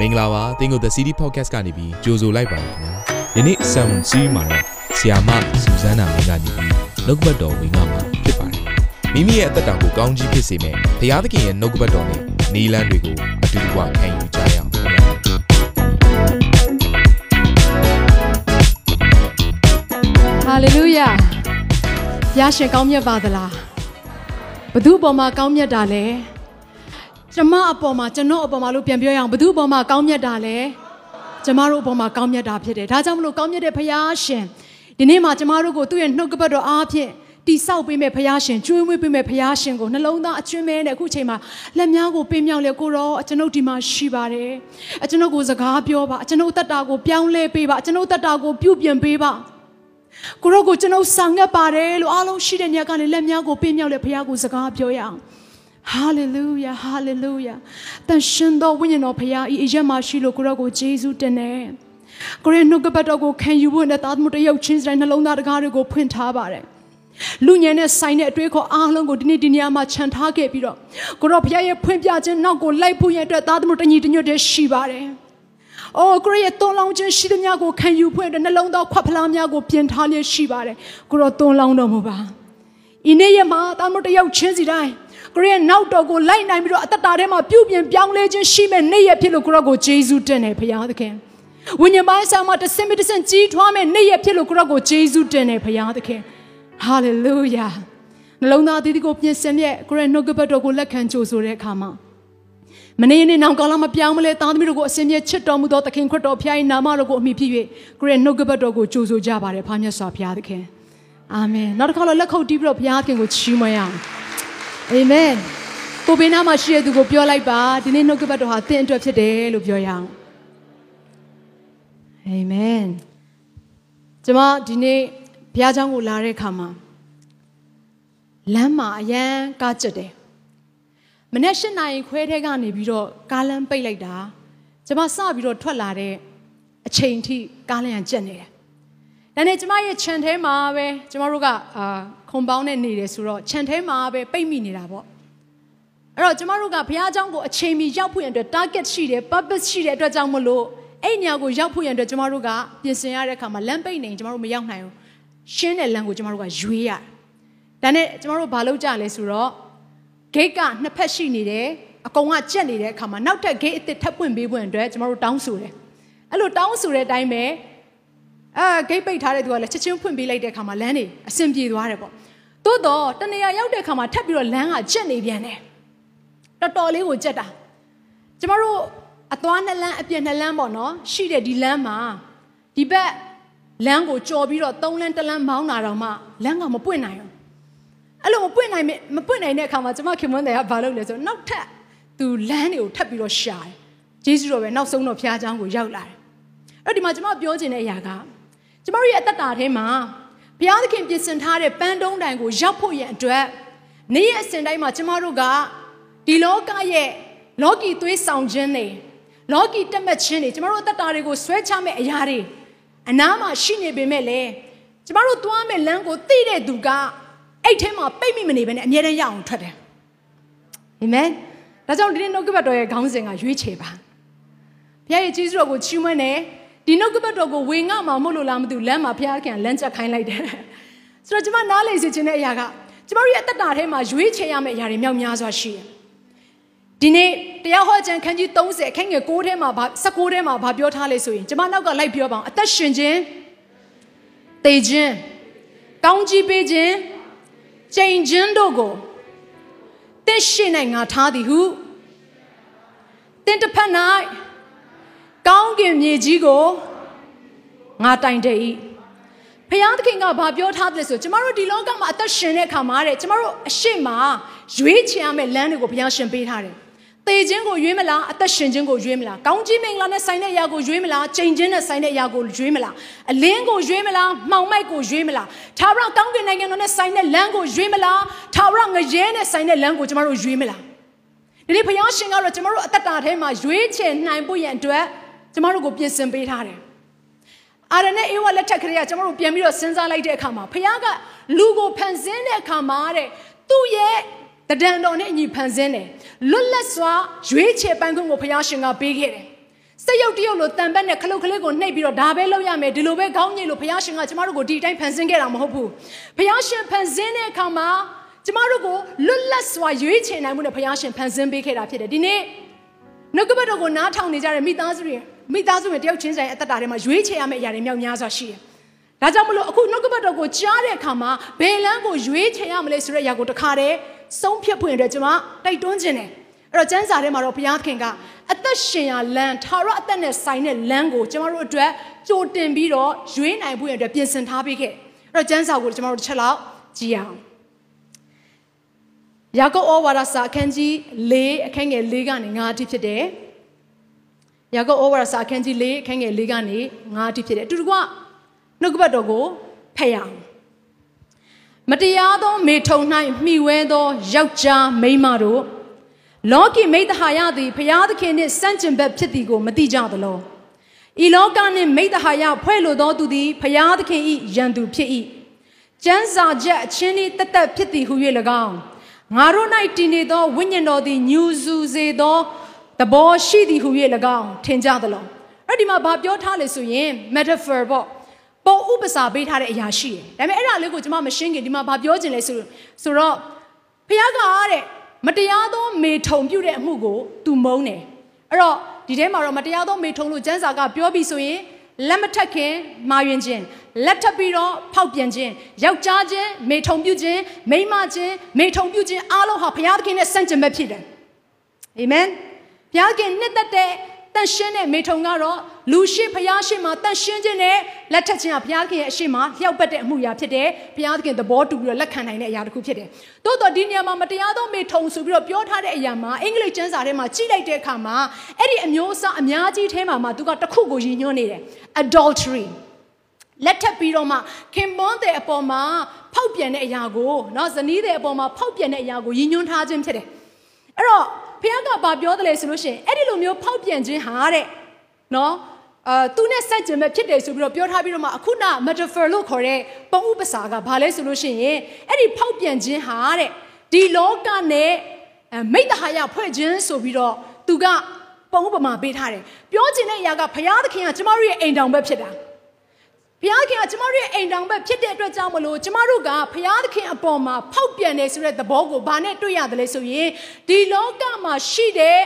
မင်္ဂလာပါတင်းကို The City Podcast ကနေပြီးကြိုဆိုလိုက်ပါတယ်ခင်ဗျာယနေ့ Sound Series မှာတော့ဆီယာမစူဇန်နာမင်းကနေပြီးနှုတ်ကပတ်တော်ဝင်ကမှာဖြစ်ပါတယ်မိမိရဲ့အသက်တာကိုကောင်းကြီးဖြစ်စေမယ့်ဘုရားသခင်ရဲ့နှုတ်ကပတ်တော်နဲ့နီလန်းတွေကိုအတူတူခံယူကြရအောင်ခင်ဗျာဟာလေလုယာဘုရားရှင်ကောင်းမြတ်ပါသလားဘသူအပေါ်မှာကောင်းမြတ်တာလဲ ကျမအပေါ်မှာကျွန်တော်အပေါ်မှာလို့ပြန်ပြောရအောင်ဘသူအပေါ်မှာကောင်းမြတ်တာလဲကျမတို့အပေါ်မှာကောင်းမြတ်တာဖြစ်တယ်ဒါကြောင့်မလို့ကောင်းမြတ်တဲ့ဘုရားရှင်ဒီနေ့မှာကျမတို့ကိုသူ့ရဲ့နှုတ်ကပတ်တော်အားဖြင့်တိဆောက်ပေးမဲ့ဘုရားရှင်ကျွေးမွေးပေးမဲ့ဘုရားရှင်ကိုနှလုံးသားအကျွမ်းမဲနဲ့အခုချိန်မှာလက်များကိုပေးမြောက်လေကိုရောအကျွန်ုပ်ဒီမှာရှိပါတယ်အကျွန်ုပ်ကိုစကားပြောပါအကျွန်ုပ်တက်တာကိုပြောင်းလဲပေးပါအကျွန်ုပ်တက်တာကိုပြုပြင်ပေးပါကိုရောကိုကျွန်ုပ်ဆောင်ငတ်ပါတယ်လို့အားလုံးရှိတဲ့ညကနေလက်များကိုပေးမြောက်လေဘုရားကိုစကားပြောရအောင် ဟာလေလုယာဟာလေလုယာတန်ရှင်သောဝိညာဉ်တော်ဘုရားဤအရက်မှာရှိလို့ကိုရောကိုယေရှုတင်တယ်ကိုရဲ့နှုတ်ကပတ်တော်ကိုခံယူဖို့နဲ့သားသမီးတယောက်ချင်းစတဲ့နှလုံးသားတကားတွေကိုဖွင့်ထားပါတယ်လူညံနဲ့ဆိုင်တဲ့အတွေ့အခေါ်အားလုံးကိုဒီနေ့ဒီနေရာမှာခြံထားခဲ့ပြီးတော့ကိုရောဘုရားရဲ့ဖွင့်ပြခြင်းနောက်ကိုလိုက်ဖို့ရတဲ့သားသမီးတညီတညွတ်တည်းရှိပါတယ်။အော်ကိုရောရဲ့သွန်လောင်းခြင်းရှိသမျှကိုခံယူဖွင့်တဲ့နှလုံးသားခွက်ဖလားများကိုပြင်ထားလျက်ရှိပါတယ်။ကိုရောသွန်လောင်းတော်မူပါ။ဤနေ့ရမှာသားသမီးတယောက်ချင်းစီတိုင်း ကိုရောရဲ့နောက်တော်ကိုလိုက်နိုင်ပြီးတော့အသက်တာထဲမှာပြုပြင်ပြောင်းလဲခြင်းရှိမဲ့နေ့ရက်ဖြစ်လို့ကိုရောကိုယေရှုတင်တယ်ဘုရားသခင်။ဝိညာဉ်ပိုင်းဆောင်မှာတစ်စင်မတစ်စင်ကြီးထွားမဲ့နေ့ရက်ဖြစ်လို့ကိုရောကိုယေရှုတင်တယ်ဘုရားသခင်။ hallelujah နှလုံးသားအသီးသီးကိုပြင်ဆင်တဲ့ကိုရဲ့နှုတ်ကပတ်တော်ကိုလက်ခံကြိုဆိုတဲ့အခါမှာမနေ့နေ့နောက်ကောင်းလာမပြောင်းမလဲသားသမီးတို့ကိုအစဉ်ပြေချစ်တော်မူသောသခင်ခရစ်တော်ဖျား၏နာမတော်ကိုအမိဖြစ်၍ကိုရဲ့နှုတ်ကပတ်တော်ကိုကြိုဆိုကြပါတယ်ဖားမြတ်စွာဘုရားသခင်အာမင်နောက်တစ်ခါတော့လက်ခုပ်တီးပြီးတော့ဘုရားသခင်ကိုချီးမွမ်းရအောင် အာမင်ကိုဘေးနားမှာရှိတဲ့သူကိုပြောလိုက်ပါဒီနေ့နှုတ်ကပတ်တော်ဟာသင်အတွက်ဖြစ်တယ်လို့ပြောရအောင်အာမင်ကျွန်မဒီနေ့ဘုရားကျောင်းကိုလာတဲ့အခါမှာလမ်းမှာအရန်ကားကြက်တယ်မနေ့၈နာရီခွဲထဲကနေပြီးတော့ကားလမ်းပိတ်လိုက်တာကျွန်မစပြီးတော့ထွက်လာတဲ့အချိန်ထိကားလမ်းကကြက်နေတယ် ဒါနဲ့ကျွန်မရဲ့ခြံထဲမှာပဲကျွန်တော်တို့ကအာခုံပေါင်းနဲ့နေတယ်ဆိုတော့ခြံထဲမှာပဲပိတ်မိနေတာပေါ့အဲ့တော့ကျွန်တော်တို့ကဘုရားကျောင်းကိုအချိန်မီရောက်ဖို့ရန်အတွက် target ရှိတယ် purpose ရှိတဲ့အတွက်ကြောင့်မလို့အဲ့ညကိုရောက်ဖို့ရန်အတွက်ကျွန်တော်တို့ကပြင်ဆင်ရတဲ့အခါမှာလမ်းပိတ်နေရင်ကျွန်တော်တို့မရောက်နိုင်ဘူးရှင်းတဲ့လမ်းကိုကျွန်တော်တို့ကရွေးရတယ်ဒါနဲ့ကျမတို့ဘာလုပ်ကြလဲဆိုတော့ gate ကနှစ်ဖက်ရှိနေတယ်အကောင်ကကြက်နေတဲ့အခါမှာနောက်ထပ် gate အစ်စ်ထပ်ပွင့်ပေးဖို့အတွက်ကျမတို့တောင်းဆိုတယ်အဲ့လိုတောင်းဆိုတဲ့အတိုင်းပဲ အာ gate ပိတ်ထားတဲ့သူကလည်းချက်ချင်းဖွင့်ပေးလိုက်တဲ့အခါမှာလမ်းတွေအဆင်ပြေသွားတယ်ပေါ့သို့တော့တနေရာရောက်တဲ့အခါမှာထပ်ပြီးတော့လမ်းကကြက်နေပြန်တယ်တော်တော်လေးကိုကြက်တာကျမတို့အသွားနှစ်လမ်းအပြည့်နှစ်လမ်းပေါ့နော်ရှိတဲ့ဒီလမ်းမှာဒီဘက်လမ်းကိုကြော်ပြီးတော့သုံးလမ်းတစ်လမ်းမောင်းတာတော့မှလမ်းကမပွင့်နိုင်ဘူးအဲ့လိုမပွင့်နိုင်မပွင့်နိုင်တဲ့အခါမှာကျမခင်မွန်းတယ်ကဘာလုပ်လဲဆိုတော့နောက်ထပ်သူလမ်းတွေကိုထပ်ပြီးတော့ရှာတယ်ဂျေဇုတော်ပဲနောက်ဆုံးတော့ဖျားเจ้าကိုရောက်လာတယ်အဲ့ဒီမှာကျမပြောချင်တဲ့အရာက ကျမတို့ရဲ့အသက်တာထဲမှာဘုရားသခင်ပြင်ဆင်ထားတဲ့ပန်းတုံးတိုင်ကိုရောက်ဖို့ရန်အတွက်နေ့ရက်အစဉ်တိုင်းမှာကျမတို့ကဒီလောကရဲ့လောကီသွေးဆောင်ခြင်းတွေလောကီတက်မှတ်ခြင်းတွေကျမတို့အသက်တာတွေကိုဆွဲချမဲ့အရာတွေအနားမှာရှိနေပေမဲ့လည်းကျမတို့သွားမဲ့လမ်းကိုသိတဲ့သူကအဲ့ထဲမှာပိတ်မိမနေဘဲနဲ့အမြဲတမ်းရအောင်ထွက်တယ်အာမင်ဒါကြောင့်ဒီနေ့နှုတ်ကပတ်တော်ရဲ့ခေါင်းစဉ်ကရွေးချယ်ပါဘုရားရဲ့ကြီးစွာကိုချီးမွမ်းတယ် ဒီနှုတ်ကပတ်တော်ကိုဝေငှမှာမဟုတ်လို့လားမသိဘူးလမ်းမှာဘုရားခင်လမ်းချက်ခိုင်းလိုက်တယ်ဆိုတော့ကျမနားလေစေချင်တဲ့အရာကကျမတို့ရဲ့အသက်တာထဲမှာရွေးချယ်ရမယ့်အရာတွေမြောက်များစွာရှိတယ်ဒီနေ့တရားဟောခြင်းခန်းကြီး30အခန်းငယ်6ထဲမှာ16ထဲမှာဗာပြောထားလေဆိုရင်ကျမနောက်ကလိုက်ပြောပါအောင်အသက်ရှင်ခြင်းတေခြင်းကောင်းကြီးပေးခြင်းချိန်ချင်းတို့ကိုတင့်ရှိ၌ငါထားသည်ဟုတင့်တစ်ဖက်၌ ကောင်းကင်မြေကြီးကိုငါတိုင်တည်၏ဖျားသခင်ကဘာပြောထားတယ်ဆိုကျမတို့ဒီလောကမှာအသက်ရှင်တဲ့အခါမှာတဲ့ကျမတို့အရှိမရွေးချယ်ရမယ့်လမ်းတွေကိုဘုရားရှင်ပေးထားတယ်သေခြင်းကိုရွေးမလားအသက်ရှင်ခြင်းကိုရွေးမလားကောင်းကြီးမင်္ဂလာနဲ့ဆိုင်တဲ့အရာကိုရွေးမလားချိန်ခြင်းနဲ့ဆိုင်တဲ့အရာကိုရွေးမလားအလင်းကိုရွေးမလားမှောင်မိုက်ကိုရွေးမလားသာဝရကောင်းကင်နိုင်ငံတော်နဲ့ဆိုင်တဲ့လမ်းကိုရွေးမလားသာဝရငရဲနဲ့ဆိုင်တဲ့လမ်းကိုကျမတို့ရွေးမလားဒီနေ့ဘုရားရှင်ကတော့ကျမတို့အသက်တာထဲမှာရွေးချယ်နိုင်ဖို့ရန်အတွက် ကျမတို့ကိုပြင်ဆင်ပေးထားတယ်အာရနဲ့အေဝါလက်ထက်ကလေးကကျမတို့ပြန်ပြီးတော့စဉ်းစားလိုက်တဲ့အခါမှာဘုရားကလူကိုဖန်ဆင်းတဲ့အခါမှာတဲ့သူ့ရဲ့တဒံတော်နဲ့အညီဖန်ဆင်းတယ်လွတ်လပ်စွာရွေးချယ်ပန်းခွင့်ကိုဘုရားရှင်ကပေးခဲ့တယ်စက်ရုပ်တရုပ်လိုတန်ပတ်နဲ့ခလုတ်ကလေးကိုနှိပ်ပြီးတော့ဒါပဲလုပ်ရမယ်ဒီလိုပဲခေါင်းညိလို့ဘုရားရှင်ကကျမတို့ကိုဒီအတိုင်းဖန်ဆင်းခဲ့တာမဟုတ်ဘူးဘုရားရှင်ဖန်ဆင်းတဲ့အခါမှာကျမတို့ကိုလွတ်လပ်စွာရွေးချယ်နိုင်မှုနဲ့ဘုရားရှင်ဖန်ဆင်းပေးခဲ့တာဖြစ်တယ်ဒီနေ့နှုတ်ကပတ်တော်ကိုနားထောင်နေကြတဲ့မိသားစုတွေ မိသားစုတွေတယောက်ချင်းဆိုင်အသက်တာထဲမှာရွေးချယ်ရမယ့်အရာတွေမြောက်များစွာရှိတယ်ဒါကြောင့်မလို့အခုနှုတ်ကပတ်တော်ကိုကြားတဲ့အခါမှာဘယ်လမ်းကိုရွေးချယ်ရမလဲဆိုတဲ့အရာကိုတခါတည်းဆုံးဖြတ်ဖွင့်အတွက်ကျွန်မတိုက်တွန်းခြင်းတယ်အဲ့တော့ကျမ်းစာထဲမှာတော့ဘုရားခင်ကအသက်ရှင်ရာလမ်းထာဝရအသက်နဲ့ဆိုင်တဲ့လမ်းကိုကျမတို့အတွက်ကြိုတင်ပြီးတော့ရွေးနိုင်ဖို့အတွက်ပြင်ဆင်ထားပေးခဲ့အဲ့တော့ကျမ်းစာကိုကျမတို့တစ်ချက်လောက်ကြည့်အောင်ယာကုပ်ဩဝါဒစာအခန်းကြီး၄အခန်းငယ်၄ကနေ9အထိဖြစ်တယ် ယာကုပ်ဩဝါဒစာအခန်းကြီး၄အခန်းငယ်၄ကနေ9အထိဖြစ်တယ်အတူတကွနှုတ်ကပတ်တော်ကိုဖတ်ရအောင်မတရားသောမေထုံ၌မှီဝဲသောယောက်ျားမိန်းမတို့လောကီမိတ္တဟာယသည်ဖျားသခင်နှင့်စန့်ကျင်ဘက်ဖြစ်သည်ကိုမသိကြသလောဤလောကနှင့်မိတ္တဟာယဖွဲ့လိုသောသူသည်ဖျားသခင်၏ယံသူဖြစ်၏ကျမ်းစာချက်အချင်းဤတသက်ဖြစ်သည်ဟု၍၎င်းငါတို့၌တည်နေသောဝိညာဉ်တော်သည်ညူစုစေသော သဘောရှိသည်ဟု၍၎င်းထင်ကြသလောအဲ့ဒီမှာဘာပြောထားလဲဆိုရင် metaphor ပေါ့ပုံဥပစာပေးထားတဲ့အရာရှိတယ်ဒါပေမဲ့အဲ့ဒါလေးကိုကျွန်မမရှင်းခင်ဒီမှာဘာပြောချင်လဲဆိုဆိုတော့ဖခင်ကတဲ့မတရားသောမေထုံပြုတဲ့အမှုကို तू မုန်းတယ်အဲ့တော့ဒီထဲမှာတော့မတရားသောမေထုံလို့ကျမ်းစာကပြောပြီးဆိုရင်လက်မထက်ခင်မာယွင်ခြင်းလက်ထပ်ပြီးတော့ဖောက်ပြန်ခြင်းယောက်ျားချင်းမေထုံပြုခြင်းမိန်းမချင်းမေထုံပြုခြင်းအားလုံးဟာဘုရားသခင်နဲ့ဆန့်ကျင်ဘက်ဖြစ်တယ်အာမင် ဘုရားခင်နှစ်သက်တဲ့တန်ရှင်းတဲ့မေထုံကတော့လူရှိဖျားရှိမှာတန်ရှင်းခြင်းနဲ့လက်ထက်ခြင်းကဘုရားခင်ရဲ့အရှိမလျှောက်ပတ်တဲ့အမှုရာဖြစ်တယ်ဘုရားခင်သဘောတူပြီးတော့လက်ခံနိုင်တဲ့အရာတစ်ခုဖြစ်တယ်တိုးတော့ဒီနေရာမှာမတရားသောမေထုံဆိုပြီးတော့ပြောထားတဲ့အရာမှာအင်္ဂလိပ်ကျမ်းစာထဲမှာကြည့်လိုက်တဲ့အခါမှာအဲ့ဒီအမျိုးအစားအများကြီးထဲမှာမှသူကတစ်ခုကိုရည်ညွှန်းနေတယ် adultery လက်ထပ်ပြီးတော့မှခင်ပွန်းတဲ့အပေါ်မှာဖောက်ပြန်တဲ့အရာကိုเนาะဇနီးတဲ့အပေါ်မှာဖောက်ပြန်တဲ့အရာကိုရည်ညွှန်းထားခြင်းဖြစ်တယ်အဲ့တော့ ဖခင်ကဘာပြောတယ်လဲဆိုလို့ရှိရင်အဲ့ဒီလိုမျိုးဖောက်ပြန်ခြင်းဟာတဲ့နော်အာသူနဲ့ဆက်ကျင်မဲ့ဖြစ်တယ်ဆိုပြီးတော့ပြောထားပြီးတော့မှအခုန metaphor လို့ခေါ်တဲ့ပုံဥပစာကဘာလဲဆိုလို့ရှိရင်အဲ့ဒီဖောက်ပြန်ခြင်းဟာတဲ့ဒီလောကနဲ့မိတ္တဟာယဖွဲ့ခြင်းဆိုပြီးတော့သူကပုံဥပမာပေးထားတယ်ပြောချင်တဲ့အရာကဘုရားသခင်ကကျမတို့ရဲ့အိမ်တောင်ဘက်ဖြစ်တာ ဘုရားခင်ကကျမတို့ရဲ့အိမ်တောင်ဘက်ဖြစ်တဲ့အတွက်ကြောင့်မလို့ကျမတို့ကဘုရားသခင်အပေါ်မှာဖောက်ပြန်နေဆိုတဲ့သဘောကိုဘာနဲ့တွေ့ရတယ်လဲဆိုရင်ဒီလောကမှာရှိတဲ့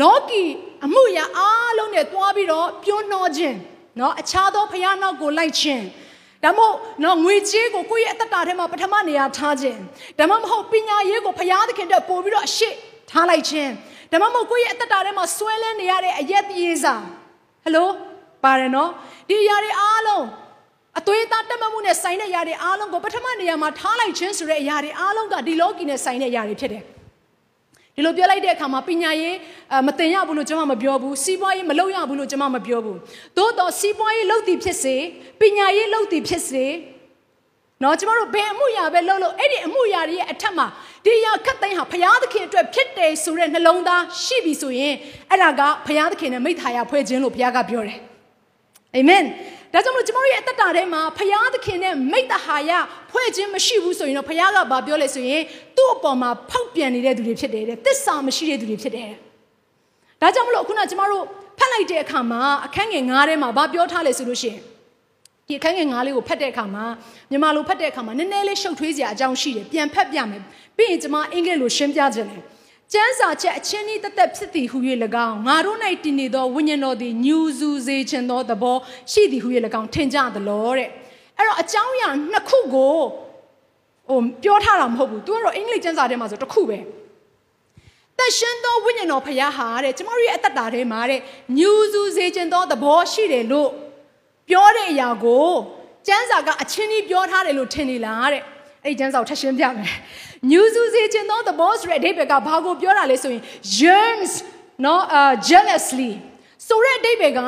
လောကီအမှုရာအားလုံးနဲ့တွားပြီးတော့ပြုံးနှောခြင်းเนาะအခြားသောဘုရားနောက်ကိုလိုက်ခြင်းဒါမို့နော်ငွေကြေးကိုကိုယ့်ရဲ့အသက်တာထဲမှာပထမနေရာထားခြင်းဒါမှမဟုတ်ပညာရေးကိုဘုရားသခင်တက်ပို့ပြီးတော့အရှိထားလိုက်ခြင်းဒါမှမဟုတ်ကိုယ့်ရဲ့အသက်တာထဲမှာဆွဲလန်းနေရတဲ့အယက်ပြေးစာဟယ်လို ပါတယ်နော်ဒီຢာတွေအားလုံးအသွေးသားတက်မှတ်မှုနဲ့ဆိုင်တဲ့ຢာတွေအားလုံးကိုပထမနေရာမှာထားလိုက်ခြင်းဆိုတဲ့ຢာတွေအားလုံးကဒီလောကီနဲ့ဆိုင်တဲ့ຢာတွေဖြစ်တယ်ဒီလိုပြောလိုက်တဲ့အခါမှာပညာရေးမတင်ရဘူးလို့ကျွန်မမပြောဘူးစီးပွားရေးမလုပ်ရဘူးလို့ကျွန်မမပြောဘူးသို့တော့စီးပွားရေးလုပ်သည်ဖြစ်စေပညာရေးလုပ်သည်ဖြစ်စေနော်ကျမတို့ဘယ်အမှုရာပဲလုပ်လို့အဲ့ဒီအမှုရာတွေရဲ့အထက်မှာဒီရာခတ်သိမ်းဟာဘုရားသခင်အတွက်ဖြစ်တယ်ဆိုတဲ့နှလုံးသားရှိပြီဆိုရင်အဲ့ဒါကဘုရားသခင်နဲ့မိသားရဖွဲ့ခြင်းလို့ဘုရားကပြောတယ် အာမင်ဒါကြောင့်မလို့ကျမတို့ရဲ့အသက်တာထဲမှာဖယားသခင်နဲ့မိတ္တဟာယဖွဲ့ခြင်းမရှိဘူးဆိုရင်တော့ဖယားကဘာပြောလဲဆိုရင်သူ့အပေါ်မှာဖောက်ပြန်နေတဲ့သူတွေဖြစ်တယ်တဲ့သစ္စာမရှိတဲ့သူတွေဖြစ်တယ်ဒါကြောင့်မလို့ခုနကျမတို့ဖတ်လိုက်တဲ့အခါမှာအခန်းငယ်9ထဲမှာဘာပြောထားလဲဆိုလို့ရှိရင်ဒီအခန်းငယ်9လေးကိုဖတ်တဲ့အခါမှာမြန်မာလိုဖတ်တဲ့အခါမှာနည်းနည်းလေးရှုပ်ထွေးစရာအကြောင်းရှိတယ်ပြန်ဖတ်ပြမယ်ပြီးရင်ကျမအင်္ဂလိပ်လိုရှင်းပြခြင်းတယ် ကျမ်းစာချက်အချင်းဤတသက်ဖြစ်သည်ဟု၍၎င်းငါတို့၌တည်နေသောဝိညာဉ်တော်သည်ညူစုစေခြင်းသောသဘောရှိသည်ဟု၍၎င်းထင်ကြသလောတဲ့အဲ့တော့အကြောင်းအရာနှစ်ခုကိုဟိုပြောထားတာမဟုတ်ဘူးသူကတော့အင်္ဂလိပ်ကျမ်းစာထဲမှာဆိုတစ်ခုပဲသက်ရှင်သောဝိညာဉ်တော်ဖခင်ဟာတဲ့ကျမတို့ရဲ့အသက်တာထဲမှာတဲ့ညူစုစေခြင်းသောသဘောရှိတယ်လို့ပြောတဲ့အရာကိုကျမ်းစာကအချင်းကြီးပြောထားတယ်လို့ထင်နေလားတဲ့အဲ့ဒီကျမ်းစာကိုထပ်ရှင်းပြမယ် ညူစုစေခြင်းသောသဘောဆိုတဲ့အဓိပ္ပာယ်ကဘာကိုပြောတာလဲဆိုရင် yearns နော် uh jealously ဆိုတဲ့အဓိပ္ပာယ်က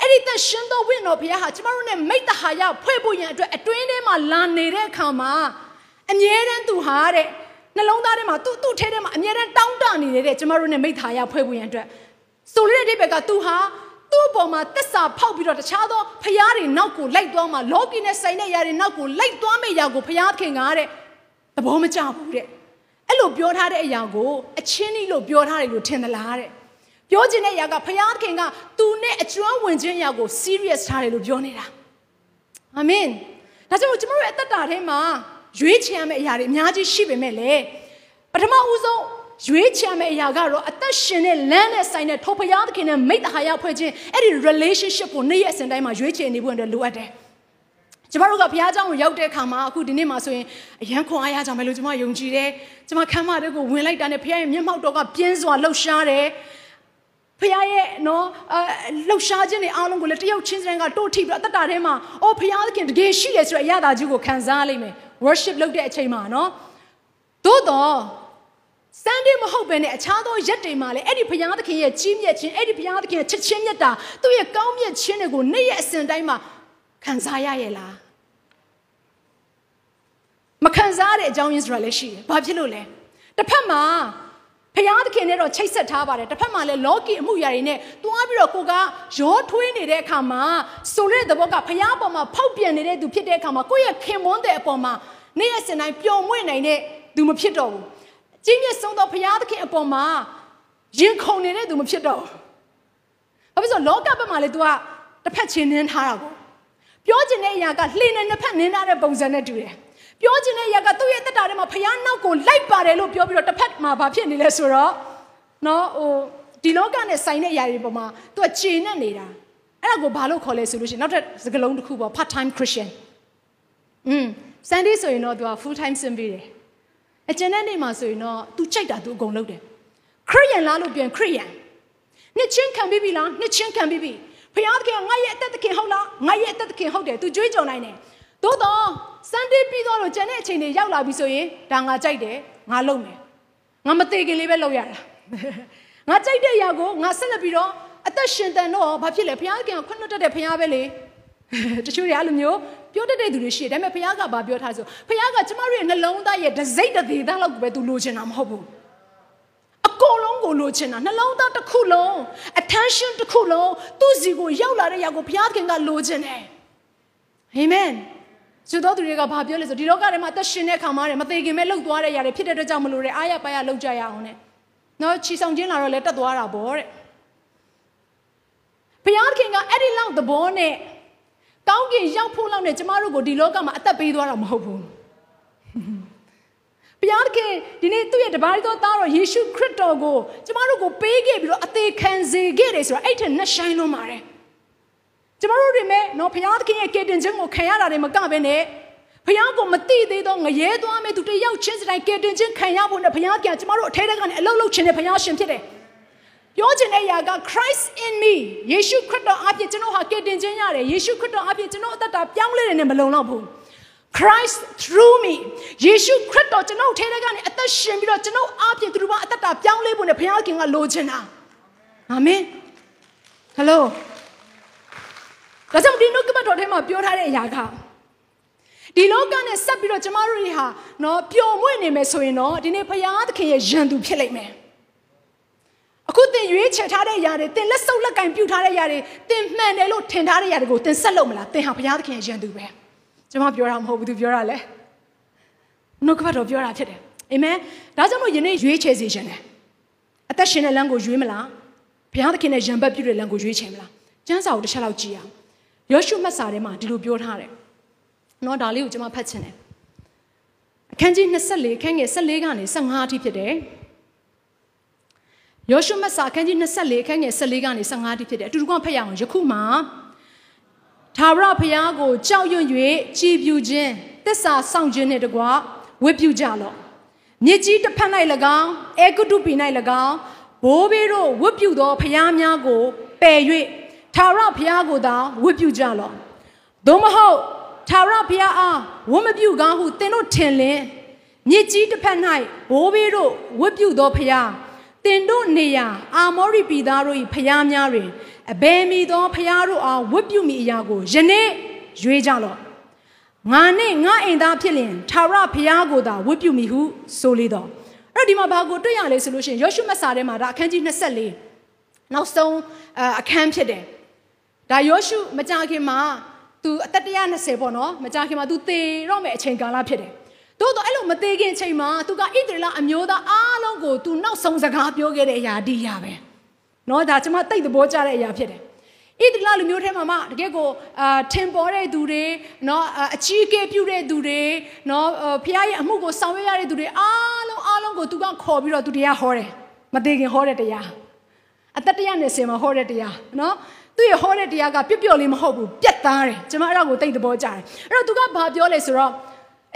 အဲ့ဒီသက်ရှင်သောဝိညာဉ်တော်ဘုရားဟာကျမတို့နဲ့မိတ္တဟာယဖွဲ့ဖို့ရန်အတွက်အတွင်းထဲမှာလာနေတဲ့အခါမှာအမြဲတမ်းသူဟာတဲ့နှလုံးသားထဲမှာသူ့သူ့ထဲထဲမှာအမြဲတမ်းတောင်းတနေနေတဲ့ကျမတို့နဲ့မိတ္တဟာယဖွဲ့ဖို့ရန်အတွက်ဆိုတဲ့အဓိပ္ပာယ်ကသူဟာသူ့အပေါ်မှာတစ္ဆာဖောက်ပြီးတော့တခြားသောဖျားတွေနောက်ကိုလိုက်သွားမှလောကီနဲ့ဆိုင်တဲ့ຢာတွေနောက်ကိုလိုက်သွားမယ့်ຢာကိုဖျားခင်ကတဲ့ သဘောမကျဘူးတဲ့အဲ့လိုပြောထားတဲ့အရာကိုအချင်းကြီးလို့ပြောထားတယ်လို့ထင်သလားတဲ့ပြောချင်တဲ့အရာကဖယားသခင်ကသူနဲ့အကျွမ်းဝင်ခြင်းအရာကို serious ထားတယ်လို့ပြောနေတာအာမင်ဒါကြောင့်ကျွန်တော်တို့ရဲ့အသက်တာထဲမှာရွေးချယ်ရမယ့်အရာတွေအများကြီးရှိပေမဲ့လေပထမဦးဆုံးရွေးချယ်မယ့်အရာကတော့အသက်ရှင်တဲ့လမ်းနဲ့ဆိုင်တဲ့ထိုဖယားသခင်နဲ့မိတ္တဟာယဖွဲ့ခြင်းအဲ့ဒီ relationship ကိုနေ့ရက်အစဉ်တိုင်းမှာရွေးချယ်နေဖို့အတွက်လိုအပ်တယ် ကျမတို့ကဘုရားကျောင်းကိုရောက်တဲ့အခါမှာအခုဒီနေ့မှာဆိုရင်အရန်ခွန်အားရကြမယ်လို့ကျမယုံကြည်တယ်။ကျမခမ်းမတွေကိုဝင်လိုက်တာနဲ့ဘုရားရဲ့မျက်မှောက်တော်ကပြင်းစွာလှုပ်ရှားတယ်။ဖခင်ရဲ့နော်အလှုပ်ရှားခြင်းတွေအားလုံးကိုလည်းတယောက်ချင်းစတိုင်းကတိုးထိပြီးအသက်တာထဲမှာအော်ဖခင်သခင်တကယ်ရှိတယ်ဆိုတဲ့အရာသာကြီးကိုခံစားလိမ့်မယ် worship လုပ်တဲ့အချိန်မှာနော်သို့တော့ Sunday မဟုတ်ဘဲနဲ့အခြားသောရက်တွေမှာလည်းအဲ့ဒီဘုရားသခင်ရဲ့ကြီးမြတ်ခြင်းအဲ့ဒီဘုရားသခင်ရဲ့ချစ်ချင်းမြတ်တာသူ့ရဲ့ကောင်းမြတ်ခြင်းတွေကိုနေ့ရက်အစဉ်တိုင်းမှာခံစားရရဲ့လား မခံစားတဲ့အကြောင်းရင်းဆိုတာလည်းရှိတယ်။ဘာဖြစ်လို့လဲ။တစ်ဖက်မှာဖျားသခင်နဲ့တော့ချိတ်ဆက်ထားပါတယ်။တစ်ဖက်မှာလည်းလောကီအမှုရာတွေနဲ့တွားပြီးတော့ကိုကရောထွေးနေတဲ့အခါမှာဆိုတဲ့သဘောကဖျားပေါ်မှာဖောက်ပြန်နေတဲ့သူဖြစ်တဲ့အခါမှာကိုယ့်ရဲ့ခင်မွန်းတဲ့အပေါ်မှာနေ့ရက်စဉ်တိုင်းပျော်မွေ့နိုင်တဲ့သူမဖြစ်တော့ဘူး။ကြီးမြတ်ဆုံးသောဖျားသခင်အပေါ်မှာရင်ခုန်နေတဲ့သူမဖြစ်တော့ဘူး။ဘာဖြစ်လို့လောကဘက်မှာလေ तू ကတစ်ဖက်ချင်းနင်းထားတာကိုပြောချင်တဲ့အရာကလှေနဲ့နှစ်ဖက်နင်းထားတဲ့ပုံစံနဲ့တူတယ်။ ပြောချင်တဲ့အရာကသူ့ရဲ့တက်တာထဲမှာဖယားနောက်ကိုလိုက်ပါတယ်လို့ပြောပြီးတော့တစ်ဖက်မှာဘာဖြစ်နေလဲဆိုတော့နော်ဟိုဒီလောကနဲ့ဆိုင်တဲ့အရာတွေပေါ်မှာသူကခြေနဲ့နေတာအဲ့ဒါကိုဘာလို့ခေါ်လဲဆိုလို့ရှိရင်နောက်ထပ်စကားလုံးတစ်ခုပေါ့ part time christian อืม sunday ဆိုရင်တော့သူက full time ဆင်းပေးတယ်အကျဉ်းတဲ့နေ့မှာဆိုရင်တော့သူကြိုက်တာသူအကုန်လုပ်တယ်ခရိယန်လားလို့ပြန်ခရိယန်နှစ်ချင်းခံပြီးပြီလားနှစ်ချင်းခံပြီးပြီဖယားသခင်ငါရဲ့အသက်သခင်ဟုတ်လားငါရဲ့အသက်သခင်ဟုတ်တယ်သူကြွေးကြော်နိုင်တယ် သို့တော့စန်ဒေးပြီးတော့ကျန်တဲ့အချိန်တွေရောက်လာပြီဆိုရင်ဒါငါကြိုက်တယ်ငါလုပ်မယ်ငါမသေးခင်လေးပဲလုပ်ရတာငါကြိုက်တဲ့အရာကိုငါဆက်လက်ပြီးတော့အသက်ရှင်တန်တော့ဘာဖြစ်လဲဘုရားခင်ကခွင့်လွှတ်တတ်တဲ့ဘုရားပဲလေတချို့တွေအဲ့လိုမျိုးပြောတတ်တဲ့သူတွေရှိတယ်ဒါပေမဲ့ဘုရားကဘာပြောထားဆိုဘုရားကကျမတို့ရဲ့နှလုံးသားရဲ့ဒစိတ်တသေးသားလောက်ကိုပဲသူလိုချင်တာမဟုတ်ဘူးအကုန်လုံးကိုလိုချင်တာနှလုံးသားတစ်ခုလုံး attention တစ်ခုလုံးသူ့စီကိုရောက်လာတဲ့ຢာကိုဘုရားခင်ကလိုချင်တယ်အာ မင်ဆိုတော့သူတွေကဘာပြောလဲဆိုဒီလောကထဲမှာအသက်ရှင်တဲ့ခါမှာတယ်မသေးခင်မဲ့လှုပ်သွားတဲ့ຢာတွေဖြစ်တဲ့အတွက်ကြောင့်မလို့တဲ့အားရပါရလှုပ်ကြရအောင်တဲ့နော်ချီဆောင်ခြင်းလာတော့လဲတက်သွားတာပေါ့တဲ့ဘုရားခင်ကအဲ့ဒီလောက်သဘောနဲ့ကောင်းကင်ရောက်ဖို့လောက်နဲ့ကျမတို့ကိုဒီလောကမှာအသက်ပေးသွားတာမဟုတ်ဘူးဘုရားခင်ဒီနေ့သူ့ရဲ့တပါးတော်သားတော်ယေရှုခရစ်တော်ကိုကျမတို့ကိုပေးခဲ့ပြီးတော့အသေးခံစေခဲ့တယ်ဆိုတော့အဲ့ထက်နှဆိုင်လွန်ပါတယ် ကျမတို့တွေမဲ့နော်ဘုရားသခင်ရဲ့ကယ်တင်ခြင်းကိုခံရတာတွေမကဘဲနဲ့ဘုရားကိုမသိသေးသောငရဲသွားမဲ့သူတယောက်ချင်းစတိုင်းကယ်တင်ခြင်းခံရဖို့နဲ့ဘုရားကကျမတို့အထဲထဲကနေအလုံးလုံးခြင်းနဲ့ဘုရားရှင်ဖြစ်တယ်ပြောချင်တဲ့အရာက Christ in me ယေရှုခရစ်တော်အပြင်ကျွန်တော်ဟာကယ်တင်ခြင်းရတယ်ယေရှုခရစ်တော်အပြင်ကျွန်တော်အသက်တာပြောင်းလဲတယ်နဲ့မလုံလောက်ဘူး Christ through me ယေရှုခရစ်တော်ကျွန်တော်ထဲထဲကနေအသက်ရှင်ပြီးတော့ကျွန်တော်အပြင်သူတို့ဘာအသက်တာပြောင်းလဲဖို့နဲ့ဘုရားခင်ကလိုချင်တာအာမင်ဟယ်လို ဒါကြောင့်ဒီနှုတ်ကပတ်တော်ထဲမှာပြောထားတဲ့အရာကဒီလောကနဲ့ဆက်ပြီးတော့ကျမတို့တွေဟာနော်ပျော်မွေ့နေမယ်ဆိုရင်တော့ဒီနေ့ဘုရားသခင်ရဲ့ယံသူဖြစ်လိမ့်မယ်အခုတင်ရွေးချယ်ထားတဲ့အရာတွေတင်လက်ဆုပ်လက်ကင်ပြုတ်ထားတဲ့အရာတွေတင်မှန်တယ်လို့ထင်ထားတဲ့အရာတွေကိုတင်ဆက်လို့မလားတင်ဟာဘုရားသခင်ရဲ့ယံသူပဲကျမပြောတာမဟုတ်ဘူးသူပြောတာလေနှုတ်ကပတ်တော်ပြောတာဖြစ်တယ်အာမင်ဒါကြောင့်မို့ယနေ့ရွေးချယ်စေခြင်းတယ်အသက်ရှင်တဲ့လမ်းကိုရွေးမလားဘုရားသခင်ရဲ့ယံဘက်ပြုတဲ့လမ်းကိုရွေးချယ်မလားကျမ်းစာကိုတစ်ချက်လောက်ကြည့်အောင် ယောရှုမှတ်စာထဲမှာဒီလိုပြောထားတယ်။နော်ဒါလေးကိုကျွန်မဖတ်ချင်တယ်။အခန်းကြီး24ခန်းငယ်14ကနေ15အထိဖြစ်တယ်။ယောရှုမှတ်စာအခန်းကြီး24ခန်းငယ်14ကနေ15အထိဖြစ်တယ်။အတူတူကဖတ်ရအောင်ယခုမှသာဝရဘုရားကိုကြောက်ရွံ့၍ကြည်ပြူခြင်းတစ္ဆာဆောင်ခြင်းနှင့်တကွဝတ်ပြုကြလော့။မြစ်ကြီးတစ်ဖက်၌၎င်းအေဂုတုပီ၌၎င်းဘိုးဘေးတို့ဝတ်ပြုသောဘုရားများကိုပယ်၍ ထာဝရဘုရားကိုသာဝတ်ပြုကြလော့သို့မဟုတ်ထာဝရဘုရားအားဝတ်မပြုကောင်းဟုသင်တို့ထင်လင်မြစ်ကြီးတစ်ဖက်၌ဘိုးဘေးတို့ဝတ်ပြုသောဘုရားသင်တို့နေရာအာမောရိပြည်သားတို့၏ဘုရားများတွင်အဘယ်မီသောဘုရားတို့အားဝတ်ပြုမိအရာကိုယနေ့ရွေးကြလော့ငါနဲ့ငါအိမ်သားဖြစ်လင်ထာဝရဘုရားကိုသာဝတ်ပြုမိဟုဆိုလေတော့အဲ့ဒီမှာဘာကိုတွေ့ရလဲဆိုလို့ရှိရင်ယောရှုမတ်စာထဲမှာဒါအခန်းကြီး24နောက်ဆုံးအခန်းဖြစ်တယ် ဒါယောရှုမကြခင်မှာ तू အသက်120ပေါ့နော်မကြခင်မှာ तू သေတော့မယ်အချိန်ကာလဖြစ်တယ်သို့တော့အဲ့လိုမသေးခင်အချိန်မှာ तू ကဣသရေလအမျိုးသားအားလုံးကို तू နောက်ဆုံးစကားပြောခဲ့တဲ့အရာဒီရာပဲ နော်ဒါကျွန်မတိတ်သဘောကျတဲ့အရာဖြစ်တယ်ဣသလလူမျိုးထဲမှာမှတကယ်ကိုအာထင်ပေါ်တဲ့သူတွေနော်အချီးအကဲပြုတဲ့သူတွေနော်ဖခင်ရဲ့အမှုကိုဆောင်ရွက်ရတဲ့သူတွေအားလုံးအားလုံးကိုသူကခေါ်ပြီးတော့သူတရားဟောတယ်မသေးခင်ဟောတဲ့တရားအသက်တရားနဲ့ဆင်မှာဟောတဲ့တရားနော် သူရဲ့ဟောတဲ့တရားကပြပြလေးမဟုတ်ဘူးပြတ်သားတယ်ကျွန်မအဲ့ဒါကိုတိတ်သဘောကျတယ်အဲ့တော့သူကဘာပြောလဲဆိုတော့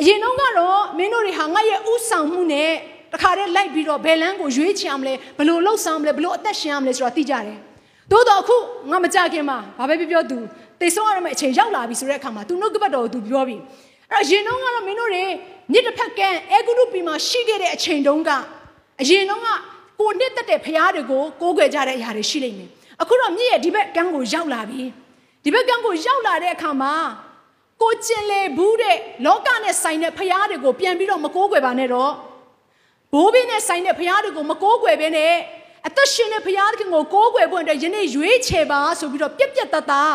အရင်တုန်းကတော့မင်းတို့တွေဟာငါရဲ့ဥဆောင်မှုနဲ့တခါတည်းလိုက်ပြီးတော့ဘယ်လန်းကိုရွေးချယ်အောင်လဲဘလို့လှုပ်ဆောင်မလဲဘလို့အသက်ရှင်အောင်လဲဆိုတော့သိကြတယ်သို့တော့အခုငါမကြခင်မှာဘာပဲပြောပြောသူတေဆုံးရမယ့်အချိန်ရောက်လာပြီဆိုတဲ့အခါမှာသူနှုတ်ကပတ်တော်ကိုသူပြောပြီအဲ့တော့ရင်တုန်းကတော့မင်းတို့တွေမြစ်တစ်ဖက်ကအဲဂုရုပီမှာရှိခဲ့တဲ့အချိန်တုန်းကအရင်တုန်းကကိုနှစ်သက်တဲ့ဖရားတွေကိုကိုးကွယ်ကြတဲ့အရာတွေရှိလိမ့်မယ် အခုတော့မြစ်ရဲ့ဒီဘက်ကန်းကိုရောက်လာပြီဒီဘက်ကန်းကိုရောက်လာတဲ့အခါမှာကိုကျင်လေဘူးတဲ့လောကနဲ့ဆိုင်တဲ့ဖရားတွေကိုပြန်ပြီးတော့မကိုးကွယ်ပါနဲ့တော့ဘိုးဘင်းနဲ့ဆိုင်တဲ့ဖရားတွေကိုမကိုးကွယ်ဘဲနဲ့အသက်ရှင်တဲ့ဖရားသခင်ကိုကိုးကွယ်ဖို့အတွက်ယနေ့ရွေးချယ်ပါဆိုပြီးတော့ပြက်ပြက်တသား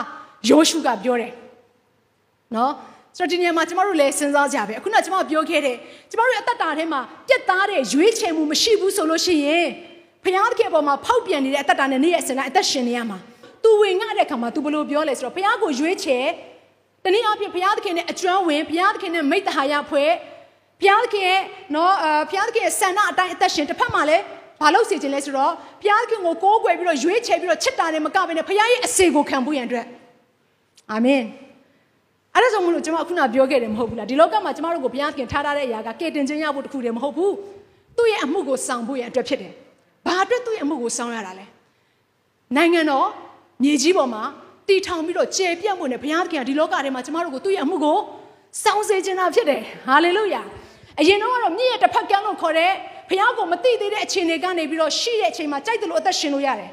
ယောရှုကပြောတယ်နော်ဆိုတော့ဒီနေရာမှာကျမတို့လည်းစဉ်းစားကြပဲအခုနကကျမပြောခဲ့တယ်ကျမတို့ရဲ့အသက်တာထဲမှာပြက်သားတဲ့ရွေးချယ်မှုမရှိဘူးဆိုလို့ရှိရင် ဖခင်သခင်အပေါ်မှာဖောက်ပြန်နေတဲ့အသက်တာနဲ့နေ့ရက်စဉ်တိုင်းအသက်ရှင်နေရမှာသူဝင်ငှတဲ့အခါမှာ तू ဘလို့ပြောလဲဆိုတော့ဖခင်ကိုရွေးချယ်တနည်းအားဖြင့်ဘုရားသခင်နဲ့အကျွမ်းဝင်ဘုရားသခင်နဲ့မိတ္တဟာယဖွဲ့ဘုရားသခင်ရဲ့နော်အဘုရားသခင်ရဲ့ဆန္ဒအတိုင်းအသက်ရှင်တစ်ဖက်မှာလည်းဘာလို့စီခြင်းလဲဆိုတော့ဘုရားသခင်ကိုကိုးကွယ်ပြီးတော့ရွေးချယ်ပြီးတော့ချစ်တာနဲ့မကဘဲနဲ့ဘုရားရဲ့အစေကိုခံဖို့ရန်အတွက်အာမင်အဲ့ဒါကြောင့်မလို့ကျွန်မခုနပြောခဲ့တယ်မဟုတ်ဘူးလားဒီလောကမှာကျွန်တော်တို့ကိုဘုရားသခင်ထားထားတဲ့အရာကကယ်တင်ခြင်းရဖို့တခုတည်းမဟုတ်ဘူးသူ့ရဲ့အမှုကိုဆောင်ဖို့ရန်အတွက်ဖြစ်တယ် ဘာအတွက်သူ့ရဲ့အမှုကိုဆောင်ရတာလဲနိုင်ငံတော်မြေကြီးပေါ်မှာတည်ထောင်ပြီးတော့ကျေပြတ်မှုနဲ့ဘုရားသခင်ကဒီလောကထဲမှာကျမတို့ကိုသူ့ရဲ့အမှုကိုစောင့်စေခြင်းတာဖြစ်တယ်ဟာလေလုယာအရင်တော့ကတော့မြင့်ရဲ့တစ်ဖက်ကန်းလို့ခေါ်တဲ့ဘုရားကိုမသိသေးတဲ့အခြေအနေကနေပြီးတော့ရှိတဲ့အချိန်မှာကြိုက်တယ်လို့အသက်ရှင်လို့ရတယ်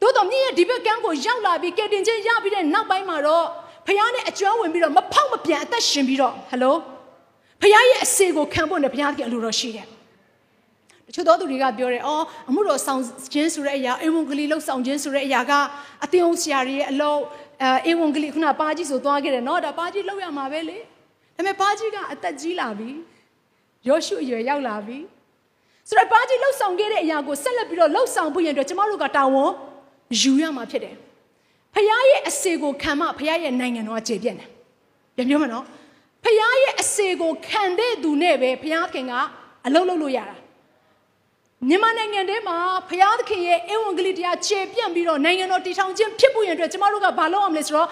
သို့တော်မြင့်ရဲ့ဒီဘက်ကန်းကိုရောက်လာပြီးကယ်တင်ခြင်းရပြီးတဲ့နောက်ပိုင်းမှာတော့ဘုရားနဲ့အကျွမ်းဝင်ပြီးတော့မဖောက်မပြန်အသက်ရှင်ပြီးတော့ဟယ်လိုဘုရားရဲ့အစေကိုခံဖို့နဲ့ဘုရားကအလိုတော်ရှိတယ် တချို့သောသူတွေကပြောတယ်အော်အမှုတော်ဆောင်ခြင်းဆိုတဲ့အရာအေဝံဂေလိလောက်ဆောင်ခြင်းဆိုတဲ့အရာကအသင်းအောင်ဆရာတွေရဲ့အလုပ်အဲအေဝံဂေလိခုနပါကြီးဆိုသွားခဲ့တယ်နော်ဒါပါကြီးလောက်ရမှာပဲလေဒါပေမဲ့ပါကြီးကအသက်ကြီးလာပြီယောရှုအရွယ်ရောက်လာပြီဆိုတော့ပါကြီးလှုပ်ဆောင်ခဲ့တဲ့အရာကိုဆက်လက်ပြီးတော့လှုပ်ဆောင်ဖို့ရန်အတွက်ကျမတို့ကတာဝန်ယူရမှာဖြစ်တယ်ဖခင်ရဲ့အစေကိုခံမှဖခင်ရဲ့နိုင်ငံတော်အခြေပြည့်တယ်ပြန်ပြောမနော်ဖခင်ရဲ့အစေကိုခံတဲ့သူနဲ့ပဲဖခင်ကအလုပ်လုပ်လို့ရတာ မြန်မာနိုင်ငံထဲမှာဖျားသခင်ရဲ့အဝံဂလိတရားခြေပြန့်ပြီးတော့နိုင်ငံတော်တည်ထောင်ခြင်းဖြစ်ဖို့ရန်အတွက်ကျမတို့ကဘာလုပ်အောင်လဲဆိုတော့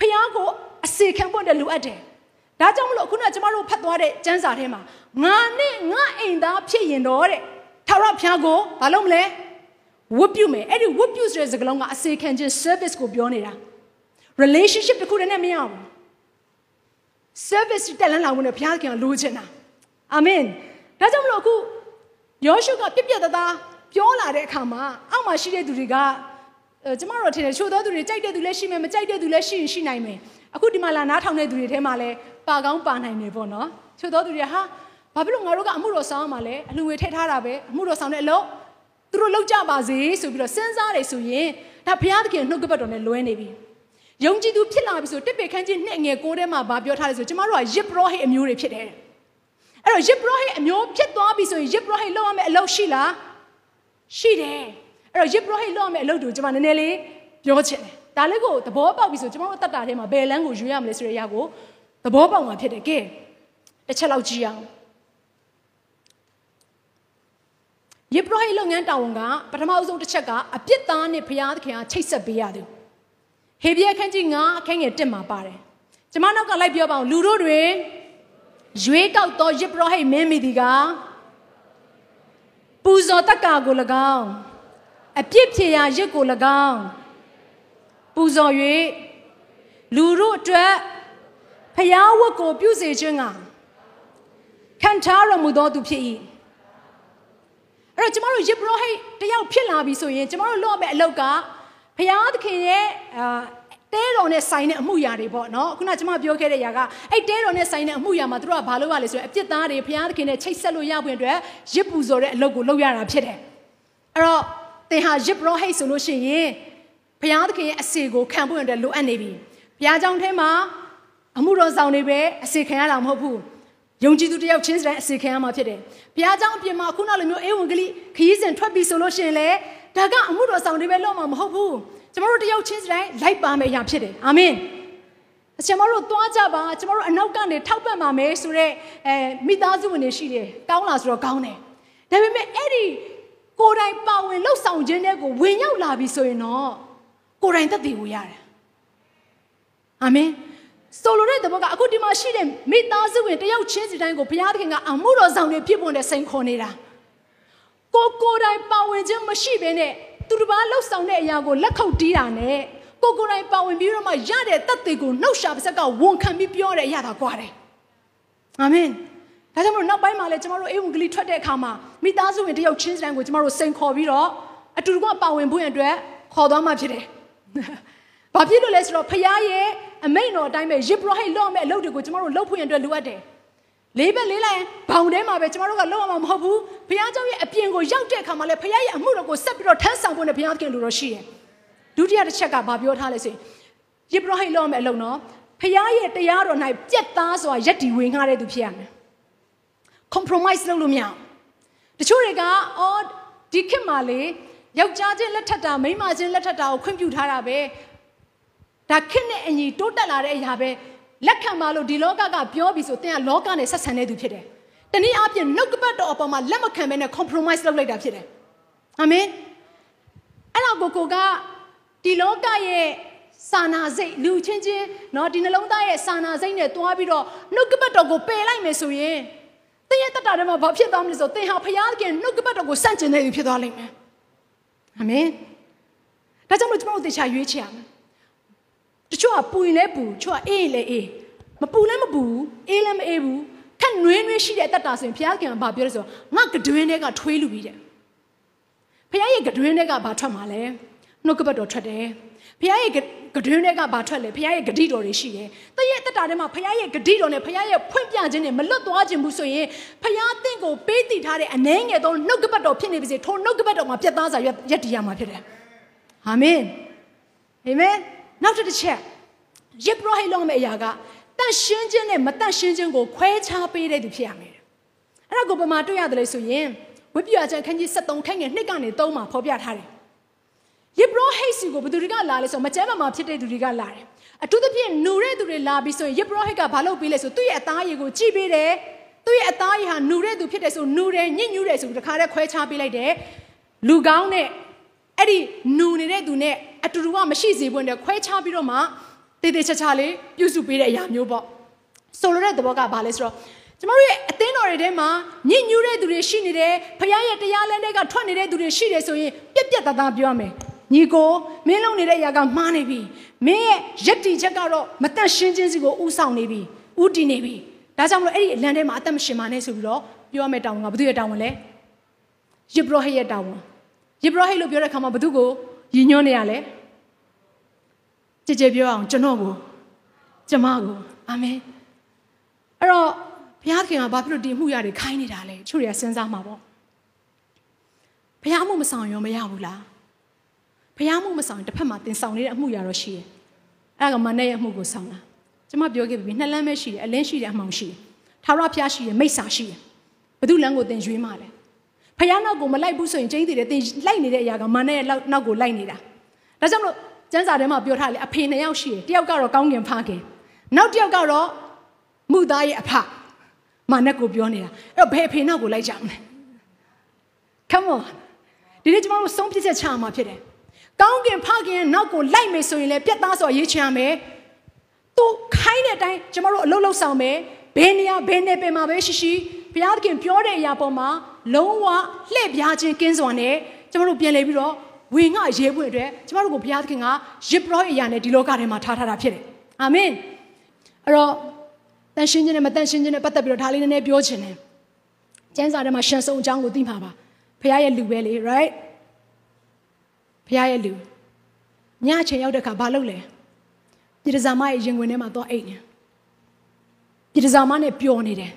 ဖျားကိုအစေခံဖို့အတွက်လိုအပ်တယ်။ဒါကြောင့်မလို့အခုနကကျမတို့ဖတ်သွားတဲ့ကျမ်းစာထဲမှာငါနဲ့ငါအိမ်သားဖြစ်ရင်တော့တဲ့ထာဝရဘုရားကိုဘာလုပ်မလဲဝတ်ပြုမယ်အဲ့ဒီဝတ်ပြုဆိုတဲ့စကားလုံးကအစေခံခြင်း service ကိုပြောနေတာ relationship တခုတည်းနဲ့မရဘူး service တက်လန်းလာဖို့နဲ့ဘုရားခင်ကလိုချင်တာအာမင်ဒါကြောင့်မလို့အခု ယောရှုကပြက်ပြက်သားသားပြောလာတဲ့အခါမှာအောက်မှာရှိတဲ့သူတွေကကျမတို့ထင်တယ်ချို့သောသူတွေကြိုက်တဲ့သူလည်းရှိမယ်မကြိုက်တဲ့သူလည်းရှိရင်ရှိနိုင်မယ်အခုဒီမှာလာနားထောင်တဲ့သူတွေထဲမှာလည်းပါကောင်းပါနိုင်တယ်ပေါ့နော်ချို့သောသူတွေဟာဘာဖြစ်လို့ငါတို့ကအမှုတော်ဆောင်ရမှာလဲအလူငွေထည့်ထားတာပဲအမှုတော်ဆောင်တဲ့အလုပ်သူတို့လောက်ကြပါစေဆိုပြီးတော့စဉ်းစားတယ်ဆိုရင်ဒါဘုရားသခင်နှုတ်ကပတ်တော်နဲ့လွဲနေပြီယုံကြည်သူဖြစ်လာပြီဆိုတစ်ပေခန်းချင်းနှစ်ငယ်ကိုးထဲမှာဗာပြောထားတယ်ဆိုကျမတို့ကယစ်ပရောဟိတ်အမျိုးတွေဖြစ်တယ် အဲ့တော့ယစ်ပရောဟိတ်အမျိုးဖြစ်သွားပြီဆိုရင်ယစ်ပရောဟိတ်လောက်ရမယ့်အလုပ်ရှိလားရှိတယ်အဲ့တော့ယစ်ပရောဟိတ်လောက်ရမယ့်အလုပ်တို့ကျွန်မနည်းနည်းလေးပြောချင်တယ်ဒါလေးကိုသဘောပေါက်ပြီဆိုကျွန်တော်တို့တတ်တာထဲမှာဘယ်လန်းကိုယူရမလဲဆိုတဲ့အရာကိုသဘောပေါက်မှာဖြစ်တယ်ကဲတစ်ချက်လောက်ကြည့်အောင်ယေဘရဟိလုပ်ငန်းတာဝန်ကပထမအဆုံးတစ်ချက်ကအပြစ်သားနဲ့ဘုရားသခင်ကချိတ်ဆက်ပေးရတယ်ဟေဘရဲခန်းကြီး9အခန်းငယ်1မှာပါတယ်ကျမနောက်ကလိုက်ပြောပါအောင်လူတို့တွင် ရွေးကောက်သောယေဘရဟိမင်းမိဒီကပူဇော်တက္ကာကို၎င်းအပြစ်ဖြေရာရစ်ကို၎င်းပူဇော်၍လူတို့အတွက်ဖျားဝတ်ကိုပြုစေခြင်းကခံထားရမူသောသူဖြစ်၏အဲ့တော့ကျမတို့ယေဘရဟိတယောက်ဖြစ်လာပြီဆိုရင်ကျမတို့လုပ်ရမယ့်အလုပ်ကဘုရားသခင်ရဲ့အာ တဲတော်နဲ့ဆိုင်တဲ့အမှုရာတွေပေါ့နော်ခုနကျွန်မပြောခဲ့တဲ့ຢာကအဲ့တဲတော်နဲ့ဆိုင်တဲ့အမှုရာမှာတို့ကဘာလုပ်ရလဲဆိုရင်အပြစ်သားတွေဘုရားသခင်နဲ့ချိတ်ဆက်လို့ရပွင့်အတွက်ရစ်ပူဆိုတဲ့အလုပ်ကိုလုပ်ရတာဖြစ်တယ်အဲ့တော့သင်ဟာရစ်ပရောဟိတ်ဆိုလို့ရှိရင်ဘုရားသခင်ရဲ့အစီကိုခံပွင့်အတွက်လိုအပ်နေပြီဘုရားကြောင့်ထဲမှာအမှုတော်ဆောင်တွေပဲအစီခံရတာမဟုတ်ဘူးယုံကြည်သူတယောက်ချင်းစတဲ့အစီခံရမှာဖြစ်တယ်ဘုရားကြောင့်အပြင်မှာခုနလိုမျိုးအေးဝင်ကလေးခရီးစဉ်ထွက်ပြီဆိုလို့ရှိရင်လေဒါကအမှုတော်ဆောင်တွေပဲလုပ်မှာမဟုတ်ဘူး ကျမတို့တယောက်ချင်းစီတိုင်းလိုက်ပါမယ်အရာဖြစ်တယ်အာမင်ကျမတို့သွားကြပါကျမတို့အနောက်ကနေထောက်ပံ့ပါမယ်ဆိုတော့အဲမိသားစုဝင်တွေရှိတယ်ကောင်းလားဆိုတော့ကောင်းတယ်ဒါပေမဲ့အဲ့ဒီကိုယ်တိုင်ပါဝင်လှုပ်ဆောင်ခြင်းတဲ့ကိုဝင်ရောက်လာပြီဆိုရင်တော့ကိုယ်တိုင်သက်သေကိုရတယ်အာမင်ဆိုလိုတဲ့တဘောကအခုဒီမှာရှိတဲ့မိသားစုဝင်တယောက်ချင်းစီတိုင်းကိုဘုရားသခင်ကအမှုတော်ဆောင်တွေဖြစ်ပေါ်တဲ့စိန်ခေါ်နေတာကိုကိုယ်တိုင်ပါဝင်ခြင်းမရှိဘဲနဲ့ သူတစ်ပါးလှုပ်ဆောင်တဲ့အရာကိုလက်ခုပ်တီးတာနဲ့ကိုကိုယ်တိုင်ပါဝင်ပြီးတော့မှရတဲ့တတ်သိကိုနှုတ်ရှာပါစက်ကဝန်ခံပြီးပြောတဲ့အရာသာကွာတယ်အာမင်ဒါကြောင့်မလို့နောက်ပိုင်းမှာလည်းကျမတို့အေဝံဂေလိထွက်တဲ့အခါမှာမိသားစုဝင်တယောက်ချင်းစီတိုင်းကိုကျမတို့စိန်ခေါ်ပြီးတော့အတူတူကပါဝင်ဖို့ရန်အတွက်ခေါ်သွားမှဖြစ်တယ်။ဘာဖြစ်လို့လဲဆိုတော့ဖခင်ရဲ့အမိန့်တော်အတိုင်းပဲယေဘရဟိလော့မဲ့အလုပ်တွေကိုကျမတို့လုပ်ဖို့ရန်အတွက်လိုအပ်တယ်။ လေးဘက်လေးလိုက်ဘောင်ထဲမှာပဲကျမတို့ကလုပ်ရမှာမဟုတ်ဘူး။ဖခင်เจ้าရဲ့အပြင်ကိုရောက်တဲ့အခါမှာလည်းဖခင်ရဲ့အမှုတော်ကိုဆက်ပြီးတော့ထမ်းဆောင်ဖို့နဲ့ဖခင်ခင်လိုတော့ရှိတယ်။ဒုတိယတစ်ချက်ကဘာပြောထားလဲဆိုရင်ယေဘရဟိလော့မဲ့အလုပ်နော်ဖခင်ရဲ့တရားတော်၌ပြက်သားစွာယက်တီဝင်ငှားတဲ့သူဖြစ်ရမယ်။ compromise လုပ်လို့မရဘူး။တချို့တွေကအော်ဒီခေတ်မှာလေယောက်ျားချင်းလက်ထပ်တာမိန်းမချင်းလက်ထပ်တာကိုခွင့်ပြုထားတာပဲဒါခက်နဲ့အညီတိုးတက်လာတဲ့အရာပဲ လက်ခံပါလို့ဒီလောကကပြောပြီးဆိုတင်ကလောကနဲ့ဆက်ဆံနေသူဖြစ်တယ်။တနည်းအားဖြင့်နှုတ်ကပတ်တော်အပေါ်မှာလက်မခံဘဲနဲ့ compromise လုပ်လိုက်တာဖြစ်တယ်။အာမင်။အဲ့တော့ကိုကိုကဒီလောကရဲ့စာနာစိတ်လူချင်းချင်းเนาะဒီနှလုံးသားရဲ့စာနာစိတ်နဲ့တွားပြီးတော့နှုတ်ကပတ်တော်ကိုပယ်လိုက်မယ်ဆိုရင်တင်းရဲ့တတထဲမှာဘာဖြစ်သွားမလဲဆိုတင်ဟာဖျားခင်နှုတ်ကပတ်တော်ကိုစန့်ကျင်နေပြီဖြစ်သွားလိမ့်မယ်။အာမင်။ဒါကြောင့်မို့ကျွန်တော်တို့တေချာရွေးချယ်ရမယ် တချို့ကပူရင်လည်းပူချို့ကအေးလည်းအေးမပူလည်းမပူအေးလည်းမအေးဘူးခက်နွေးနွေးရှိတဲ့တက်တာဆိုရင်ဘုရားခင်ကဘာပြောလဲဆိုတော့ငါကတွင်းတွေကထွေးလူပြီးတဲ့ဘုရားရဲ့ကတွင်းတွေကဘာထွက်မှာလဲနှုတ်ကပတ်တော်ထွက်တယ်ဘုရားရဲ့ကတွင်းတွေကဘာထွက်လဲဘုရားရဲ့ဂတိတော်တွေရှိတယ်တည့်ရဲ့တက်တာထဲမှာဘုရားရဲ့ဂတိတော်နဲ့ဘုရားရဲ့ဖွင့်ပြခြင်းနဲ့မလွတ်သွားခြင်းဘူးဆိုရင်ဘုရားတင့်ကိုပေးတည်ထားတဲ့အနှဲငယ်သောနှုတ်ကပတ်တော်ဖြစ်နေပါစေထိုနှုတ်ကပတ်တော်မှာပြတ်သားစွာရက်တည်ရမှာဖြစ်တယ်အာမင်အာမင် နောက်တစ်ချက်ယေဘရဟိလောမဲ့အရာကတန့်ရှင်းခြင်းနဲ့မတန့်ရှင်းခြင်းကိုခွဲခြားပေးတဲ့သူဖြစ်ရမယ်။အဲ့ဒါကိုပမာတွေ့ရတယ်လို့ဆိုရင်ဝိပ္ပယကျမ်းခန်းကြီး73ခန်းငယ်2ကနေ3မှာဖော်ပြထားတယ်။ယေဘရဟိစီကိုဘယ်သူတွေကလာလဲဆိုမကျမ်းမာဖြစ်တဲ့သူတွေကလာတယ်။အထူးသဖြင့်နူတဲ့သူတွေလာပြီးဆိုရင်ယေဘရဟိကဘာလုပ်ပေးလဲဆိုသူ့ရဲ့အသားရည်ကိုကြည့်ပေးတယ်။သူ့ရဲ့အသားရည်ဟာနူတဲ့သူဖြစ်တယ်ဆိုနူတယ်ညစ်ညူးတယ်ဆိုပြီးတခါတည်းခွဲခြားပေးလိုက်တယ်။လူကောင်းနဲ့အဲ့ဒီနူနေတဲ့သူနဲ့ အတူတူကမရှိစေဖို့နဲ့ခွဲခြားပြီးတော့မှတေးသေးချာချာလေးပြုစုပေးတဲ့အရာမျိုးပေါ့ဆိုလိုတဲ့သဘောကဘာလဲဆိုတော့ကျမတို့ရဲ့အသင်းတော်တွေထဲမှာညဉ့်ညူးတဲ့သူတွေရှိနေတယ်ဖခင်ရဲ့တရားလမ်းတွေကထွက်နေတဲ့သူတွေရှိတယ်ဆိုရင်ပြက်ပြက်သားသားပြောမယ်ညီကိုမင်းလုံးနေတဲ့အရာကမှားနေပြီမင်းရဲ့ယက်တီချက်ကတော့မတန့်ရှင်းခြင်းစီကိုဥဆောင်နေပြီဥတည်နေပြီဒါကြောင့်မလို့အဲ့ဒီအလံထဲမှာအသက်မရှင်ပါနဲ့ဆိုပြီးတော့ပြောမယ်တောင်းကဘုသူရဲ့တောင်းဝင်လဲယေဘရဟိရဲ့တောင်းဝင်ယေဘရဟိလို့ပြောတဲ့အခါမှာဘသူကို ရည်ညွှန်းနေရလဲကြည်ကြည်ပြောအောင်ကျွန်တော်ကိုကျမကိုအာမင်အဲ့တော့ဘုရားခင်ကဘာဖြစ်လို့ဒီအမှုရတွေခိုင်းနေတာလဲချို့တွေကစဉ်းစားမှာပေါ့ဘုရားမှုမဆောင်ရောမရဘူးလားဘုရားမှုမဆောင်တစ်ဖက်မှာတင်ဆောင်နေတဲ့အမှုရတော့ရှိတယ်အဲ့ဒါကမနဲ့ရဲ့အမှုကိုဆောင်တာကျမပြောခဲ့ပြီနှစ်လမ်းပဲရှိတယ်အလင်းရှိတယ်အမှောင်ရှိတယ်ထာဝရဘုရားရှိတယ်မိစ္ဆာရှိတယ်ဘယ်သူလမ်းကိုတင်ရွေးမှလဲ ဖယားနောက်ကိုမလိုက်ဘူးဆိုရင်ကျင်းတည်တယ်တင်လိုက်နေတဲ့အရာကမနဲ့ရဲ့နောက်ကိုလိုက်နေတာဒါကြောင့်မလို့ကျမ်းစာထဲမှာပြောထားလေအဖေနှစ်ယောက်ရှိတယ်တယောက်ကတော့ကောင်းကင်ဖခင်နောက်တယောက်ကတော့မှုသားရဲ့အဖမာနက်ကိုပြောနေတာအဲ့တော့ဘယ်အဖေနောက်ကိုလိုက်ကြမလဲ Come on ဒီနေ့ကျမတို့ဆုံးဖြတ်ချက်ချမှာဖြစ်တယ်ကောင်းကင်ဖခင်နောက်ကိုလိုက်မယ်ဆိုရင်လည်းပြတ်သားစွာရေးချင်ရမယ်သူခိုင်းတဲ့အတိုင်းကျမတို့အလုပ်လုပ်ဆောင်မယ်ဘယ်နေရာဘယ်နေပင်မှာပဲရှိရှိ ဘုရားသခင်ပြောတဲ့အရာပေါ်မှာလုံးဝလှည့်ပြားခြင်းကင်းစွာနဲ့ကျမတို့ပြန်လည်ပြီးတော့ဝင်ငါရဲဖို့အတွက်ကျမတို့ကိုဘုရားသခင်ကရစ်ပရောအရာနဲ့ဒီလောကထဲမှာထားထားတာဖြစ်တယ်အာမင်အဲ့တော့တန်ရှင်းခြင်းနဲ့မတန်ရှင်းခြင်းနဲ့ပတ်သက်ပြီးတော့ဒါလေးနည်းနည်းပြောချင်တယ်ကျမ်းစာထဲမှာရှန်ဆုံအကြောင်းကိုသိမှာပါဘုရားရဲ့လူပဲလေ right ဘုရားရဲ့လူညအချိန်ရောက်တဲ့အခါဘာလုပ်လဲပြည်တစားမရဲ့ရင်ဝင်ထဲမှာသွားအိတ်နေပြည်တစားမနဲ့ပျော်နေတယ်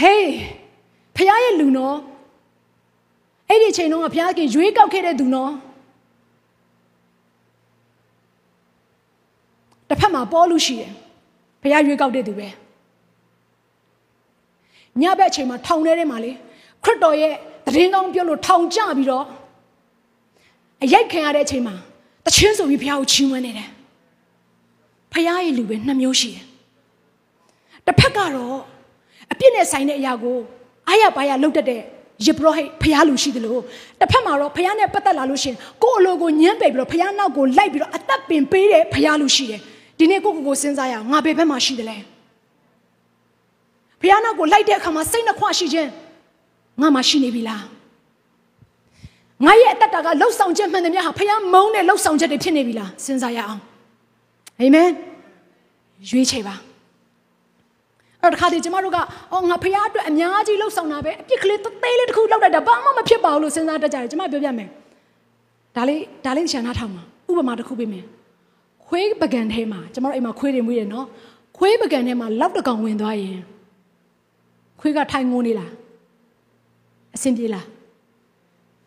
ဟေးဖခင်ရဲ့လူနော်အဲ့ဒီချိန်တုန်းကဘုရားခင်ရွေးကောက်ခဲ့တဲ့သူနော်တစ်ဖက်မှာပေါ်လူရှိတယ်ဘုရားရွေးကောက်တဲ့သူပဲညဘက်အချိန်မှာထောင်ထဲထဲမှာလေခရစ်တော်ရဲ့တရင်ကောင်းပြောလို့ထောင်ကျပြီးတော့အရိုက်ခံရတဲ့အချိန်မှာတချင်းဆိုပြီးဘုရားကိုချီးမွမ်းနေတယ်ဖခင်ရဲ့လူပဲနှစ်မျိုးရှိတယ်တစ်ဖက်ကတော့ အပြစ်နဲ့ဆိုင်တဲ့အရာကိုအားရပါရလုပ်တတ်တဲ့ယေဘရဟိဖခင်လူရှိတယ်လို့တစ်ဖက်မှာတော့ဖခင်နဲ့ပတ်သက်လာလို့ရှင်ကိုယ့်အလိုကိုညှမ်းပယ်ပြီးတော့ဖခင်နောက်ကိုလိုက်ပြီးတော့အသက်ပင်ပေးတဲ့ဖခင်လူရှိတယ်ဒီနေ့ကိုကိုကိုစဉ်းစားရအောင်ငါဘယ်ဘက်မှာရှိတယ်လဲဖခင်နောက်ကိုလိုက်တဲ့အခါမှာစိတ်နှခွရှိခြင်းငါမှရှိနေပြီလားငါရဲ့အတ္တတာကလှုပ်ဆောင်ချက်မှန်တယ်များဟာဖခင်မုန်းတဲ့လှုပ်ဆောင်ချက်တွေဖြစ်နေပြီလားစဉ်းစားရအောင်အာမင်ရွေးချယ်ပါ အဲ့တော့တခါတည်းကျမတို့ကအော်ငါဖခင်အတွက်အများကြီးလှုပ်ဆောင်တာပဲအပြစ်ကလေးသေးလေးတစ်ခုလောက်တတ်တာဘာမှမဖြစ်ပါဘူးလို့စဉ်းစားတတ်ကြတယ်ကျမပြောပြမယ်ဒါလေးဒါလေးရှန်နာထောင်မှာဥပမာတစ်ခုပေးမယ်ခွေးပကံထဲမှာကျမတို့အိမ်မှာခွေးတွေမွေးတယ်နော်ခွေးပကံထဲမှာလောက်တကောင်ဝင်သွားရင်ခွေးကထိုင်ငုံနေလားအဆင်ပြေလား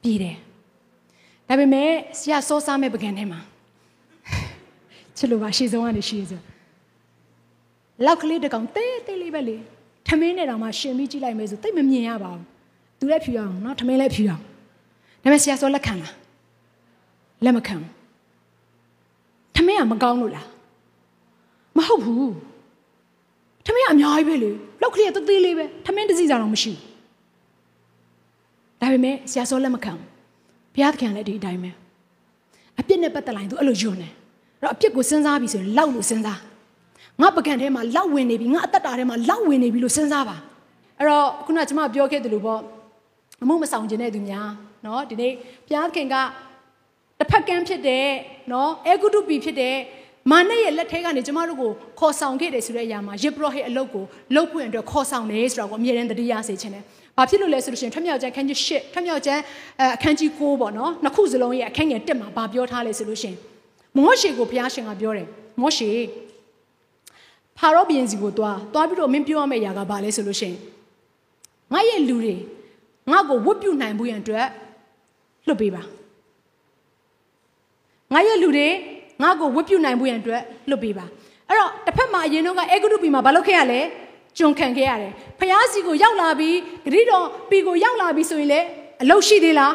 ပြေတယ်ဒါပေမဲ့ဆရာစောစားမဲ့ပကံထဲမှာချစ်လို့ပါရှေ့ဆုံးကနေရှေ့ဆုံး လောက်ကလေးတကောင်တေးတေးလေးပဲလေထမင်းနဲ့တောင်မှရှင်ပြီးကြည့်လိုက်မယ်ဆိုတိတ်မမြင်ရပါဘူးသူလည်းဖြူအောင်နော်ထမင်းလည်းဖြူအောင်ဒါပေမဲ့ဆရာစောလက်ခံလားလက်မခံထမင်းကမကောင်းလို့လားမဟုတ်ဘူးထမင်းကအများကြီးပဲလေလောက်ကလေးကတေးလေးပဲထမင်းတစ်စီးစားတော့မရှိဘူးဒါပေမဲ့ဆရာစောလက်မခံဘုရားသခင်လည်းဒီအတိုင်းပဲအပြစ်နဲ့ပတ်သက်လာရင်သူအဲ့လိုယွန်းတယ်အဲ့တော့အပြစ်ကိုစဉ်းစားပြီးဆိုရင်လောက်လို့စဉ်းစား ငါပကံထဲမှာလောက်ဝင်နေပြီငါအသက်တာထဲမှာလောက်ဝင်နေပြီလို့စဉ်းစားပါအဲ့တော့ခုနကကျွန်မပြောခဲ့သလိုပေါ့အမှုမဆောင်ခြင်းတဲ့သူများเนาะဒီနေ့ဘုရားသခင်ကတစ်ဖက်ကန်းဖြစ်တဲ့เนาะအေဂုတုပီဖြစ်တဲ့မာနရဲ့လက်ထဲကနေကျမတို့ကိုခေါ်ဆောင်ခဲ့တယ်ဆိုတဲ့အရာမှာယေဘရဟိအလုတ်ကိုလှုပ်ဖွင့်အတွက်ခေါ်ဆောင်တယ်ဆိုတော့ကိုအမြဲတမ်းတတိယစေခြင်းတယ်။ဘာဖြစ်လို့လဲဆိုလို့ရှိရင်ထမြောက်ကျမ်းအခန်းကြီး၈ထမြောက်ကျမ်းအခန်းကြီး၉ပေါ့နော်။နှစ်ခုစလုံးရဲ့အခန်းငယ်၁မှာဘာပြောထားလဲဆိုလို့ရှိရင်မောရှေကိုဘုရားရှင်ကပြောတယ်။မောရှေ ဖာရောဘုရင်စီကိုတွားတွားပြီးတော့မင်းပြောရမယ့်အရာကဘာလဲဆိုလို့ရှိရင်ငါရဲ့လူတွေငါ့ကိုဝတ်ပြုနိုင်ဖို့ရန်အတွက်လွတ်ပေးပါငါရဲ့လူတွေငါ့ကိုဝတ်ပြုနိုင်ဖို့ရန်အတွက်လွတ်ပေးပါအဲ့တော့တစ်ဖက်မှာအရင်တော့ကအေဂုတုပီမှာဘာလုပ်ခဲ့ရလဲကျွန်ခံခဲ့ရတယ်ဖျားစီကိုရောက်လာပြီးဂရိတော်ပီကိုရောက်လာပြီးဆိုရင်လေအလုတ်ရှိသေးလား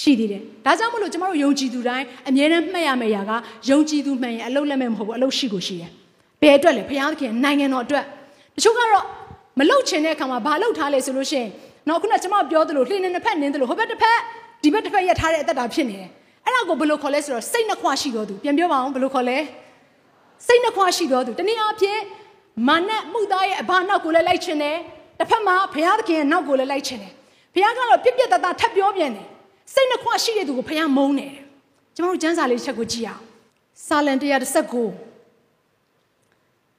ရှိသေးတယ်ဒါကြောင့်မလို့ကျမတို့ယုံကြည်သူတိုင်းအမြဲတမ်းမှတ်ရမယ့်အရာကယုံကြည်သူမှန်ရင်အလုတ်လက်မဲ့မဟုတ်ဘူးအလုတ်ရှိကိုရှိတယ် ဘယ်အတွက်လဲဖျားခင်နိုင်ငံတော်အတွက်တချို့ကတော့မလုတ်ချင်တဲ့အခါမှာဘာလုတ်ထားလဲဆိုလို့ရှိရင်တော့ခုနကျမပြောသလိုလှိနေနှစ်ဖက်နင်းသလိုဟိုဘက်တစ်ဖက်ဒီဘက်တစ်ဖက်ရက်ထားတဲ့အသက်တာဖြစ်နေတယ်အဲ့ဒါကိုဘယ်လိုခေါ်လဲဆိုတော့စိတ်နှခွရှိတော်သူပြန်ပြောပါအောင်ဘယ်လိုခေါ်လဲစိတ်နှခွရှိတော်သူတနည်းအားဖြင့်မာနမှုသားရဲ့အဘာနောက်ကိုလည်းလိုက်ချင်တယ်တစ်ဖက်မှာဘုရားသခင်ရဲ့နောက်ကိုလည်းလိုက်ချင်တယ်ဘုရားကတော့ပြက်ပြက်တတထပ်ပြောပြန်တယ်စိတ်နှခွရှိတဲ့သူကိုဘုရားမုန်းတယ်ကျွန်တော်တို့ကျမ်းစာလေးချက်ကိုကြည့်အောင်စာလံ119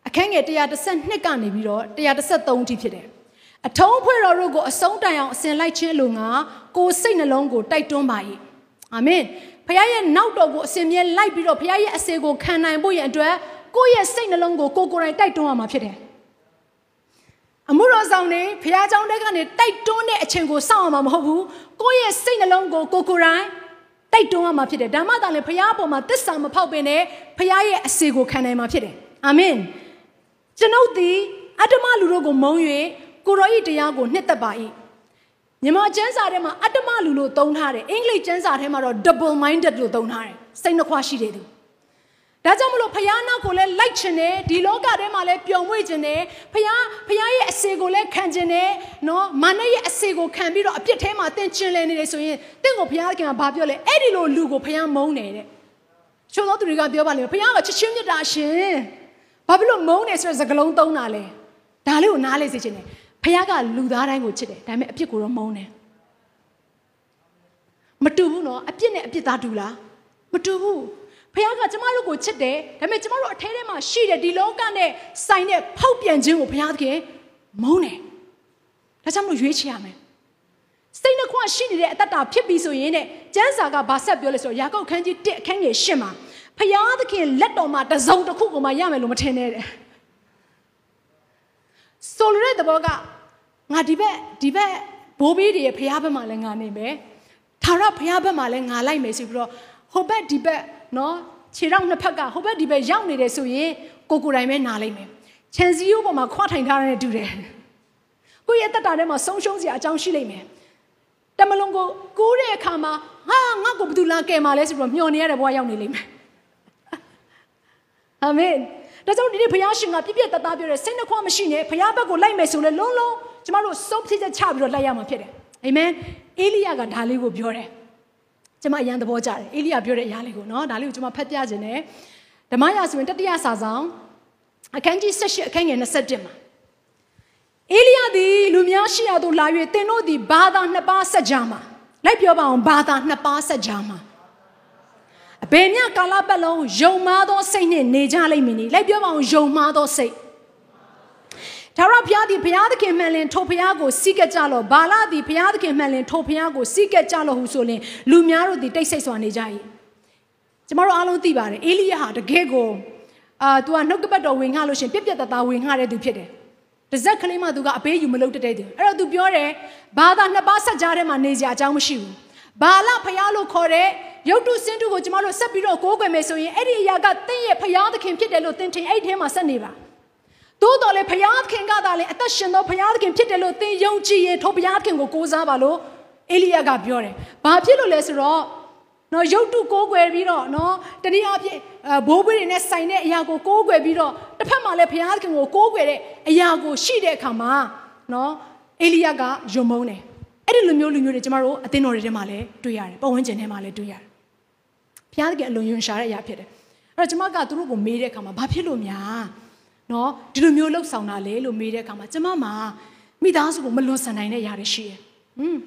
အခန်းငယ်112ကနေပြီးတော့113အထိဖြစ်တယ်အထုံးဖွဲ့တော်တို့ကိုအဆုံးတိုင်အောင်အစဉ်လိုက်ခြင်းလိုငါကိုစိတ်နှလုံးကိုတိုက်တွန်းပါ၏အာမင်ဖခင်ရဲ့နောက်တော်ကိုအစဉ်မြဲလိုက်ပြီးတော့ဖခင်ရဲ့အစေကိုခံနိုင်ဖို့ရန်အတွက်ကိုယ့်ရဲ့စိတ်နှလုံးကိုကိုကိုယ်တိုင်တိုက်တွန်းရမှာဖြစ်တယ်အမှုတော်ဆောင်နေဖခင်เจ้าတဲ့ကနေတိုက်တွန်းတဲ့အချိန်ကိုစောင့်ရမှာမဟုတ်ဘူးကိုယ့်ရဲ့စိတ်နှလုံးကိုကိုကိုယ်တိုင်တိုက်တွန်းရမှာဖြစ်တယ်ဒါမှသာလေဖခင်အပေါ်မှာသစ္စာမဖောက်ပင်နဲ့ဖခင်ရဲ့အစေကိုခံနိုင်မှာဖြစ်တယ်အာမင် ကျွန်ုပ်သည်အတ္တမလူတို့ကိုမုန်း၍ကိုရောဤတရားကိုနှစ်သက်ပါ၏မြန်မာကျမ်းစာထဲမှာအတ္တမလူလို့သုံးထားတယ်အင်္ဂလိပ်ကျမ်းစာထဲမှာတော့ double minded လို့သုံးထားတယ်စိတ်နှခွရှိတဲ့သူဒါကြောင့်မလို့ဖခင်နောက်ကိုလည်းလိုက်ချင်တယ်ဒီလောကထဲမှာလည်းပျော်မွေ့ချင်တယ်ဖခင်ဖခင်ရဲ့အစေကိုလည်းခံချင်တယ်နော်မာနရဲ့အစေကိုခံပြီးတော့အပြစ်ထဲမှာတင်ကျင်လည်နေတယ်ဆိုရင်တင့်ကိုဖခင်ကဘာပြောလဲအဲ့ဒီလိုလူကိုဖခင်မုန်းတယ်တဲ့ချို့သောသူတွေကပြောပါလိမ့်မယ်ဖခင်ကချစ်ချင်းမြတ်တာရှင် ဘာဖြစ်လို့မုန်းတယ်ဆိုတဲ့စကားလုံးသုံးတာလဲဒါလေးကိုနားလေစေချင်တယ်ဖခင်ကလူသားတိုင်းကိုချစ်တယ်ဒါပေမဲ့အပြစ်ကိုတော့မုန်းတယ်မတူဘူးနော်အပြစ်နဲ့အပြစ်သားတူလားမတူဘူးဖခင်ကကျမတို့ကိုချစ်တယ်ဒါပေမဲ့ကျမတို့အထဲထဲမှာရှိတဲ့ဒီလောကနဲ့ဆိုင်တဲ့ဖောက်ပြန်ခြင်းကိုဖခင်သခင်မုန်းတယ်ဒါကြောင့်မလို့ရွေးချယ်ရမယ်စိတ်နှခွရှိနေတဲ့အတ္တတာဖြစ်ပြီဆိုရင်တဲ့ကျမ်းစာကဘာဆက်ပြောလဲဆိုတော့ယာကုပ်ခန်းကြီး1အခန်းငယ်10မှာ ဖခင်သခင်လက်တော်မှာတစုံတစ်ခုကိုမှရမယ်လို့မထင်နဲ့တဲ့ဆိုလိုတဲ့သဘောကငါဒီဘက်ဒီဘက်ဘိုးဘေးတွေရဲ့ဖခင်ဘက်မှာလည်းငါနေမယ်ထာဝရဖခင်ဘက်မှာလည်းငါလိုက်မယ်ဆိုပြီးတော့ဟိုဘက်ဒီဘက်နော်ခြေထောက်နှစ်ဖက်ကဟိုဘက်ဒီဘက်ရောက်နေတယ်ဆိုရင်ကိုကိုယ်တိုင်ပဲနားလိုက်မယ်ခြံစည်းရိုးပေါ်မှာခွာထိုင်ထားတဲ့တူတယ်ကိုယ့်ရဲ့တက်တာထဲမှာဆုံးရှုံးစရာအကြောင်းရှိလိမ့်မယ်တမလုံးကိုကူးတဲ့အခါမှာဟာငါ့ကိုဘယ်သူလာကယ်မှာလဲဆိုတော့မျှော်နေရတဲ့ဘဝရောက်နေလိမ့်မယ် အာမင်ဒါကြောင့်ဒီနေ့ဘုရားရှင်ကပြည့်ပြည့်တတ်တာပြောတယ်စိတ်နှခွမရှိနဲ့ဘုရားဘက်ကိုလိုက်မယ်ဆိုလဲလုံးလုံးကျမတို့စုံဖြည့်ချက်ချပြီးတော့လိုက်ရမှာဖြစ်တယ်အာမင်အေလိယကဒါလေးကိုပြောတယ်ကျမအရန်သဘောကျတယ်အေလိယပြောတဲ့အရာလေးကိုနော်ဒါလေးကိုကျမဖတ်ပြခြင်းတယ်ဓမ္မရာဆိုရင်တတိယစာဆောင်အခန်းကြီး78အခန်းငယ်27မှာအေလိယသည်လူများရှိရာသို့လာ၍သင်တို့သည်ဘာသာနှစ်ပါးဆက်ကြမှာလိုက်ပြောပါအောင်ဘာသာနှစ်ပါးဆက်ကြမှာအ ဘယ်မြကာလပတ်လုံးယုံမားသောစိတ်နှင့်နေကြလိမ့်မည်နိလိုက်ပြောပါအောင်ယုံမားသောစိတ်ဒါရဘုရားသည်ဘုရားသခင်မှန်လင်ထိုဘုရားကိုစီးကကြလောဘာလသည်ဘုရားသခင်မှန်လင်ထိုဘုရားကိုစီးကကြလောဟုဆိုလင်လူများတို့သည်တိတ်ဆိတ်စွာနေကြ၏ကျမတို့အားလုံးသိပါတယ်အေလိယဟာတကယ်ကိုအာသူကနှုတ်ကပတ်တော်ဝင်ငှလို့ရှင်ပြက်ပြက်တသားဝင်ငှတဲ့သူဖြစ်တယ်တဇက်ကလေးမှသူကအပေးယူမလုပ်တတ်တဲ့သူအဲ့တော့သူပြောတယ်ဘာသာနှစ်ပါးဆက်ကြားထဲမှာနေကြအကြောင်းမရှိဘူး ဘာလဖျားလို့ခေါ်တဲ့ရုပ်တုစင်းတုကိုကျမတို့ဆက်ပြီးတော့ကိုးကွယ်မယ်ဆိုရင်အဲ့ဒီအရာကသင်ရဲ့ဖျားသခင်ဖြစ်တယ်လို့သင်ထင်အဲ့ဒီထဲမှာဆက်နေပါသို့တော်လည်းဖျားသခင်ကသာလေအသက်ရှင်သောဖျားသခင်ဖြစ်တယ်လို့သင်ယုံကြည်ရင်ထိုဖျားသခင်ကိုကိုးစားပါလို့အေလိယကပြောတယ်ဘာဖြစ်လို့လဲဆိုတော့နော်ရုပ်တုကိုးကွယ်ပြီးတော့နော်တနည်းအားဖြင့်ဘိုးဘွေးတွေနဲ့ဆိုင်တဲ့အရာကိုကိုးကွယ်ပြီးတော့တစ်ဖက်မှာလည်းဘုရားသခင်ကိုကိုးကွယ်တဲ့အရာကိုရှိတဲ့အခါမှာနော်အေလိယကယုံမုန်းတယ် အဲ့ဒီလူမျိုးလူမျိုးတွေကျမတို့အသင်းတော်တွေထဲမှာလည်းတွေ့ရတယ်ပတ်ဝန်းကျင်ထဲမှာလည်းတွေ့ရတယ်ဘုရားသခင်အလွန်ယွန်ရှာတဲ့အရာဖြစ်တယ်အဲ့တော့ကျမကသူတို့ကိုမေးတဲ့အခါမှာဘာဖြစ်လို့များနော်ဒီလိုမျိုးလှုပ်ဆောင်တာလဲလို့မေးတဲ့အခါမှာကျမမှာမိသားစုကိုမလွန်ဆန်နိုင်တဲ့အရာတွေရှိတယ်။อืม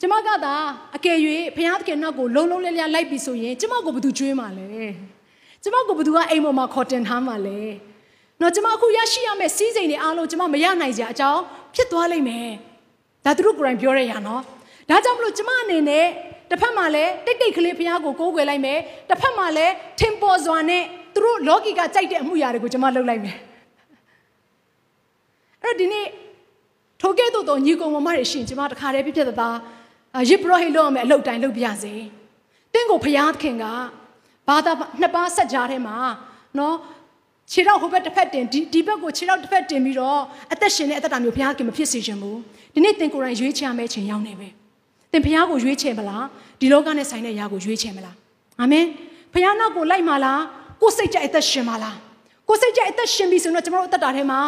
ကျမကသာအကယ်၍ဘုရားသခင်နောက်ကိုလုံလုံလည်လည်လိုက်ပြီဆိုရင်ကျမကိုဘယ်သူကြွေးမှာလဲ။ကျမကိုဘယ်သူကအိမ်ပေါ်မှာခေါ်တင်ထားမှာလဲ။နော်ကျမအခုရရှိရမယ့်စီးစိမ်တွေအားလုံးကျမမရနိုင်ကြအကြောင်းဖြစ်သွားလိမ့်မယ်။ ဒါသူတို့ကိုယ်တိုင်ပြောရရနော်။ဒါကြောင့်မလို့ကျမအနေနဲ့တစ်ဖက်မှာလည်းတိတ်တိတ်ကလေးဘုရားကိုကိုးကွယ်လိုက်မယ်။တစ်ဖက်မှာလည်းထင်ပေါ်စွာနဲ့သူတို့လောကီကကြိုက်တဲ့အမှုရာတွေကိုကျမလုပ်လိုက်မယ်။အဲ့တော့ဒီနေ့ထိုကဲ့သို့သောညီကောင်မမတွေရှင်ကျမတခါတည်းပြပြတသားရစ်ပရောဟိတ်လုပ်ရမယ်အလုပ်တိုင်းလုပ်ပြစေ။တင့်ကိုဘုရားသခင်ကဘာသာနှစ်ပါးဆက်ကြားထဲမှာနော် ခြေတော့ဟိုဘက်တစ်ဖက်တင်ဒီဒီဘက်ကိုခြေတော့တစ်ဖက်တင်ပြီးတော့အသက်ရှင်တဲ့အသက်တာမျိုးဘုရားခင်မဖြစ်စေချင်ဘူးဒီနေ့တင်ကိုယ်တိုင်ရွေးချယ်မယ့်ချိန်ရောက်နေပဲတင်ဘုရားကိုရွေးချယ်မလားဒီလောကနဲ့ဆိုင်တဲ့ຢာကိုရွေးချယ်မလားအာမင်ဘုရားနောက်ကိုလိုက်မလားကိုယ်စိတ်ကြိုက်အသက်ရှင်မလားကိုယ်စိတ်ကြိုက်အသက်ရှင်ပြီဆိုတော့ကျွန်တော်တို့အသက်တာထဲမှာ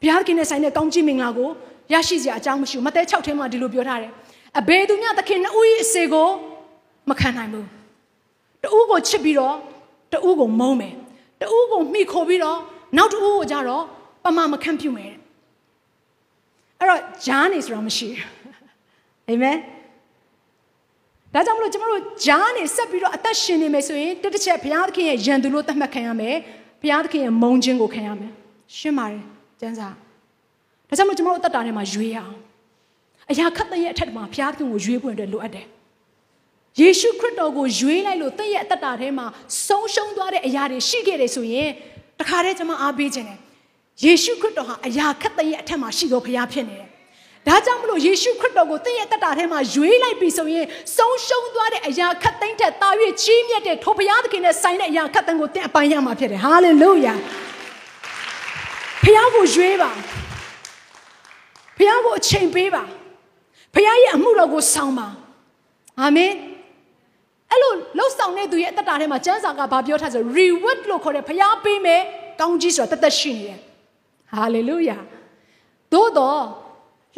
ဘုရားခင်နဲ့ဆိုင်တဲ့ကောင်းကြီးမင်္ဂလာကိုရရှိစရာအကြောင်းမရှိဘူးမဿဲ6ထဲမှာဒီလိုပြောထားတယ်အဘယ်သူမျှသခင်နှစ်ဦး၏အစေကိုမခံနိုင်ဘူးတဦးကိုချစ်ပြီးတော့တဦးကိုမုန်းမယ် တဦးကိုမှီခိုပြီးတော့နောက်တဦးကိုကြတော့ပမာမခံပြုမယ်အဲ့တော့ဂျားနေဆိုတော့မရှိဘူးအာမင်ဒါကြောင့်မလို့ကျွန်တော်တို့ဂျားနေဆက်ပြီးတော့အသက်ရှင်နေမယ်ဆိုရင်တစ်တစ်ချက်ဘုရားသခင်ရဲ့ယံသူလို့သတ်မှတ်ခံရမယ်ဘုရားသခင်ရဲ့မုန်းခြင်းကိုခံရမယ်ရှင်းပါတယ်ကျမ်းစာဒါကြောင့်မလို့ကျွန်တော်တို့အသက်တာထဲမှာရွေးအောင်အရာခတ်တဲ့အထက်မှာဘုရားသခင်ကိုရွေးဖို့အတွက်လိုအပ်တယ် ယေရှုခရစ်တော်ကိုရွေးလိုက်လို့တင့်ရဲ့အသက်တာထဲမှာဆုံးရှုံးသွားတဲ့အရာတွေရှိခဲ့တယ်ဆိုရင်တခါတည်းကျွန်မအားပေးခြင်းတယ်ယေရှုခရစ်တော်ဟာအရာခတ်တဲ့ရဲ့အထက်မှာရှိတော်ဘုရားဖြစ်နေတယ်ဒါကြောင့်မလို့ယေရှုခရစ်တော်ကိုတင့်ရဲ့တက်တာထဲမှာရွေးလိုက်ပြီဆိုရင်ဆုံးရှုံးသွားတဲ့အရာခတ်သိမ်းတဲ့တာ၍ကြီးမြတ်တဲ့ထိုဘုရားသခင်နဲ့ဆိုင်တဲ့အရာခတ်သိမ်းကိုတင့်အပိုင်ရမှာဖြစ်တယ်ဟာလေလုယာဘုရားကိုရွေးပါဘုရားကိုအချိန်ပေးပါဘုရားရဲ့အမှုတော်ကိုဆောင်ပါအာမင် အဲ့လိုလှုပ်ဆောင်တဲ့သူရဲ့အသက်တာထဲမှာကျမ်းစာကဘာပြောထားဆို reward လို့ခေါ်တဲ့ဖျားပေးမယ်ကောင်းကြီးဆိုတာတသက်ရှိနေတယ်ဟာလေလုယာသို့တော့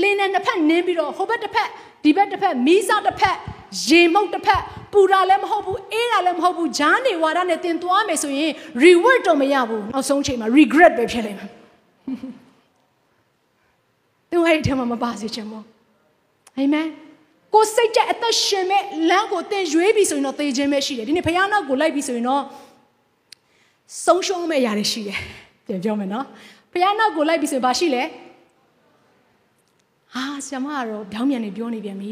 လင်းနဲ့တစ်ဖက်နင်းပြီးတော့ဟိုဘက်တစ်ဖက်ဒီဘက်တစ်ဖက်မီးစားတစ်ဖက်ရေမုတ်တစ်ဖက်ပူတာလည်းမဟုတ်ဘူးအေးတာလည်းမဟုတ်ဘူးဂျားနေဝါဒနဲ့တင်သွားမယ်ဆိုရင် reward တော့မရဘူးနောက်ဆုံးချိန်မှာ regret ပဲဖြစ်လိမ့်မယ်သူအဲ့ဒီထဲမှာမပါစေချင်ဘူးအာမင် ကိုစိတ်ကြအသက်ရှင်မဲ့လမ်းကိုတင်ရွေးပြီဆိုရင်တော့သေခြင်းပဲရှိတယ်ဒီနေ့ဘုရားနောက်ကိုလိုက်ပြီဆိုရင်တော့ဆုံးရှုံးမဲ့ຢာတွေရှိတယ်ပြန်ပြောမယ်နော်ဘုရားနောက်ကိုလိုက်ပြီဆိုရင်ဘာရှိလဲဟာဆရာမကတော့ဗျောင်းမြန်နေပြောနေပြန်ပြီ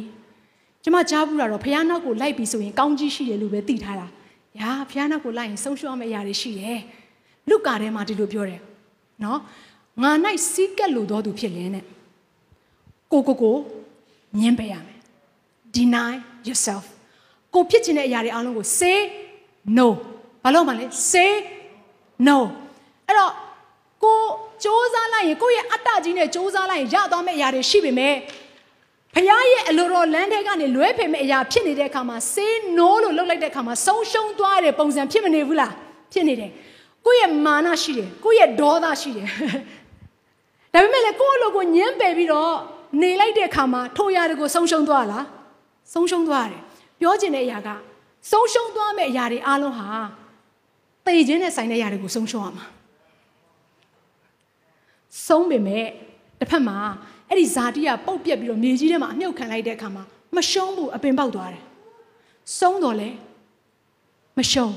ကျမကြားဘူးတာတော့ဘုရားနောက်ကိုလိုက်ပြီဆိုရင်ကောင်းကြီးရှိတယ်လို့ပဲသိထားတာညာဘုရားနောက်ကိုလိုက်ရင်ဆုံးရှုံးမဲ့ຢာတွေရှိတယ်လုကာထဲမှာဒီလိုပြောတယ်နော်ငါ၌စီးကက်လို့တော်သူဖြစ်လင်းတဲ့ကိုကိုကိုညင်းပယ်ရမယ် deny yourself ကိုဖြစ်ချင်တဲ့အရာတွေအားလုံးကို say no ဘာလို့မှလဲ say no အဲ့တော့ကိုစ조사လိုက်ရင်ကိုယ့်ရဲ့အတ္တကြီးနဲ့စ조사လိုက်ရင်ရသွားမယ့်အရာတွေရှိပေမဲ့ ဖခင်ရဲ့အလိုတော်လမ်းထဲကနေလွဲဖယ်မဲ့အရာဖြစ်နေတဲ့အခါမှာစေးနိုးလို့လှုပ်လိုက်တဲ့အခါမှာဆုံးရှုံးသွားတဲ့ပုံစံဖြစ်မနေဘူးလားဖြစ်နေတယ်ကိုယ့်ရဲ့မာနရှိတယ်ကိုယ့်ရဲ့ဒေါသရှိတယ်ဒါပေမဲ့လည်းကိုယ့်အလိုကိုညှင်းပယ်ပြီးတော့နေလိုက်တဲ့အခါမှာထိုရာတွေကိုဆုံးရှုံးသွားလား ဆုံးရှုံးသွားတယ်ပြောချင်တဲ့အရာကဆုံးရှုံးသွားမယ့်အရာတွေအားလုံးဟာတေခြင်းနဲ့ဆိုင်တဲ့အရာတွေကိုဆုံးရှုံးရမှာဆုံးပေမဲ့တစ်ဖက်မှာအဲ့ဒီဇာတိကပုတ်ပြက်ပြီးတော့မြေကြီးထဲမှာအမြုပ်ခံလိုက်တဲ့အခါမှာမရှုံးဘူးအပင်ပေါက်သွားတယ်ဆုံးတော့လေမရှုံး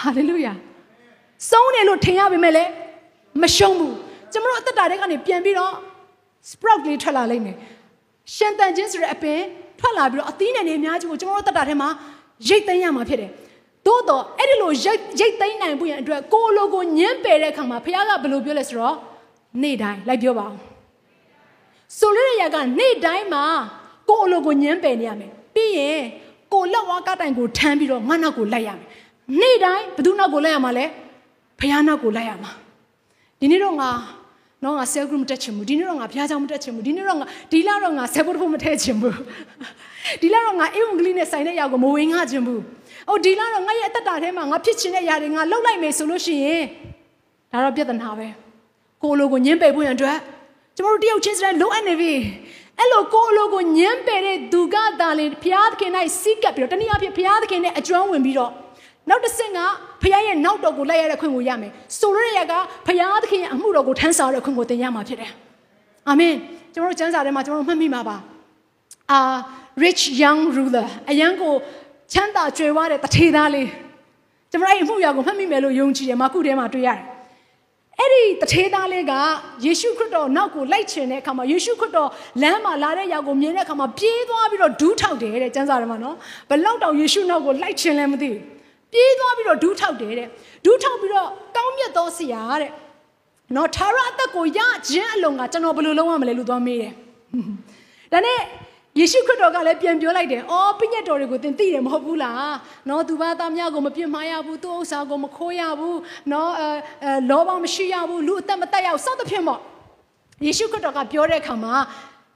ဟာလေလုယာဆုံးတယ်လို့ထင်ရပေမဲ့လည်းမရှုံးဘူးကျွန်တော်တို့အသက်တာတွေကနေပြန်ပြီးတော့ sprout လေးထွက်လာလိမ့်မယ် ရှင်တန်ချင်းဆိုတဲ့အပင်ထွက်လာပြီးတော့အသီးနယ်တွေအများကြီးကိုကျွန်တော်တို့တက်တာထဲမှာရိတ်သိမ်းရမှာဖြစ်တယ်သို့တော့အဲ့ဒီလိုရိတ်ရိတ်သိမ်းနိုင်ဖို့ရန်အတွက်ကိုလိုကိုညှင်းပယ်တဲ့အခါမှာဖခင်ကဘယ်လိုပြောလဲဆိုတော့နေ့တိုင်းလိုက်ပြောပါအောင်ဆိုလိုတဲ့ရကနေ့တိုင်းမှာကိုလိုကိုညှင်းပယ်နေရမယ်ပြီးရင်ကိုလက်ဝါးကတိုင်ကိုထမ်းပြီးတော့ငါနောက်ကိုလိုက်ရမယ်နေ့တိုင်းဘယ်သူနောက်ကိုလိုက်ရမှာလဲဖခင်နောက်ကိုလိုက်ရမှာဒီနေ့တော့ငါ နော်ငါ cell group မတက်ချင်ဘူးဒီနေ့တော့ငါဘုရားကျောင်းမတက်ချင်ဘူးဒီနေ့တော့ငါဒီလတော့ငါ cell group မထည့်ချင်ဘူးဒီလတော့ငါအေဝံဂလိနဲ့ဆိုင်တဲ့ຢာကိုမဝင်ငါချင်ဘူးအိုဒီလတော့ငါရဲ့အသက်တာထဲမှာငါဖြစ်ချင်တဲ့ຢာတွေငါလှုပ်လိုက်မယ်ဆိုလို့ရှိရင်ဒါတော့ပြဿနာပဲကိုလိုကိုညှင်းပယ်ဖို့ရန်အတွက်ကျမတို့တယောက်ချင်းစတဲ့လိုအပ်နေပြီအဲ့လိုကိုလိုကိုညှင်းပယ်တဲ့သူကသာလေဘုရားသခင်၌စီးကပ်ပြီးတော့တနည်းအားဖြင့်ဘုရားသခင်နဲ့အကျွမ်းဝင်ပြီးတော့ နောက်တစ်ဆင့်ကဖခင်ရဲ့နောက်တော်ကိုလိုက်ရတဲ့ခွင့်ကိုရမယ်ဆိုရတဲ့ရကဖခင်သခင်ရဲ့အမှုတော်ကိုထမ်းဆောင်ရတဲ့ခွင့်ကိုသင်ရမှာဖြစ်တယ်အာမင်ကျွန်တော်တို့ကျမ်းစာထဲမှာကျွန်တော်တို့မှတ်မိမှာပါအာ rich young ruler အရန်ကိုချမ်းသာကြွယ်ဝတဲ့တထေသားလေးကျွန်တော်အဲ့အမှုရာကိုမှတ်မိမယ်လို့ယုံကြည်တယ်မာကုထဲမှာတွေ့ရတယ်အဲ့ဒီတထေသားလေးကယေရှုခရစ်တော်နောက်ကိုလိုက်ချင်တဲ့အခါမှာယေရှုခရစ်တော်လမ်းမှာလာတဲ့ရောက်ကိုမြင်တဲ့အခါမှာပြေးသွားပြီးတော့ဒူးထောက်တယ်တဲ့ကျမ်းစာထဲမှာနော်ဘလောက်တောင်ယေရှုနောက်ကိုလိုက်ချင်လဲမသိဘူး ပြေးသွားပြီးတော့ဒူးထောက်တယ်တဲ့ဒူးထောက်ပြီးတော့ကောင်းမြတ်သောဆရာတဲ့နော်သာရအသက်ကိုရခြင်းအလုံးကကျွန်တော်ဘယ်လိုလုပ်ရမလဲလို့သွားမေးတယ်ဒါနဲ့ယေရှုခရစ်တော်ကလည်းပြန်ပြောလိုက်တယ်။အော်ပြည့်ညတ်တော်တွေကိုသင်သိတယ်မဟုတ်ဘူးလား။နော်သူဘာသားများကိုမပြစ်မှားရဘူး။သူ့ဥစ္စာကိုမခိုးရဘူး။နော်အဲအဲလောဘမရှိရဘူး။လူအသက်မတက်ရဘူး။စသဖြင့်ပေါ့။ယေရှုခရစ်တော်ကပြောတဲ့အခါမှာ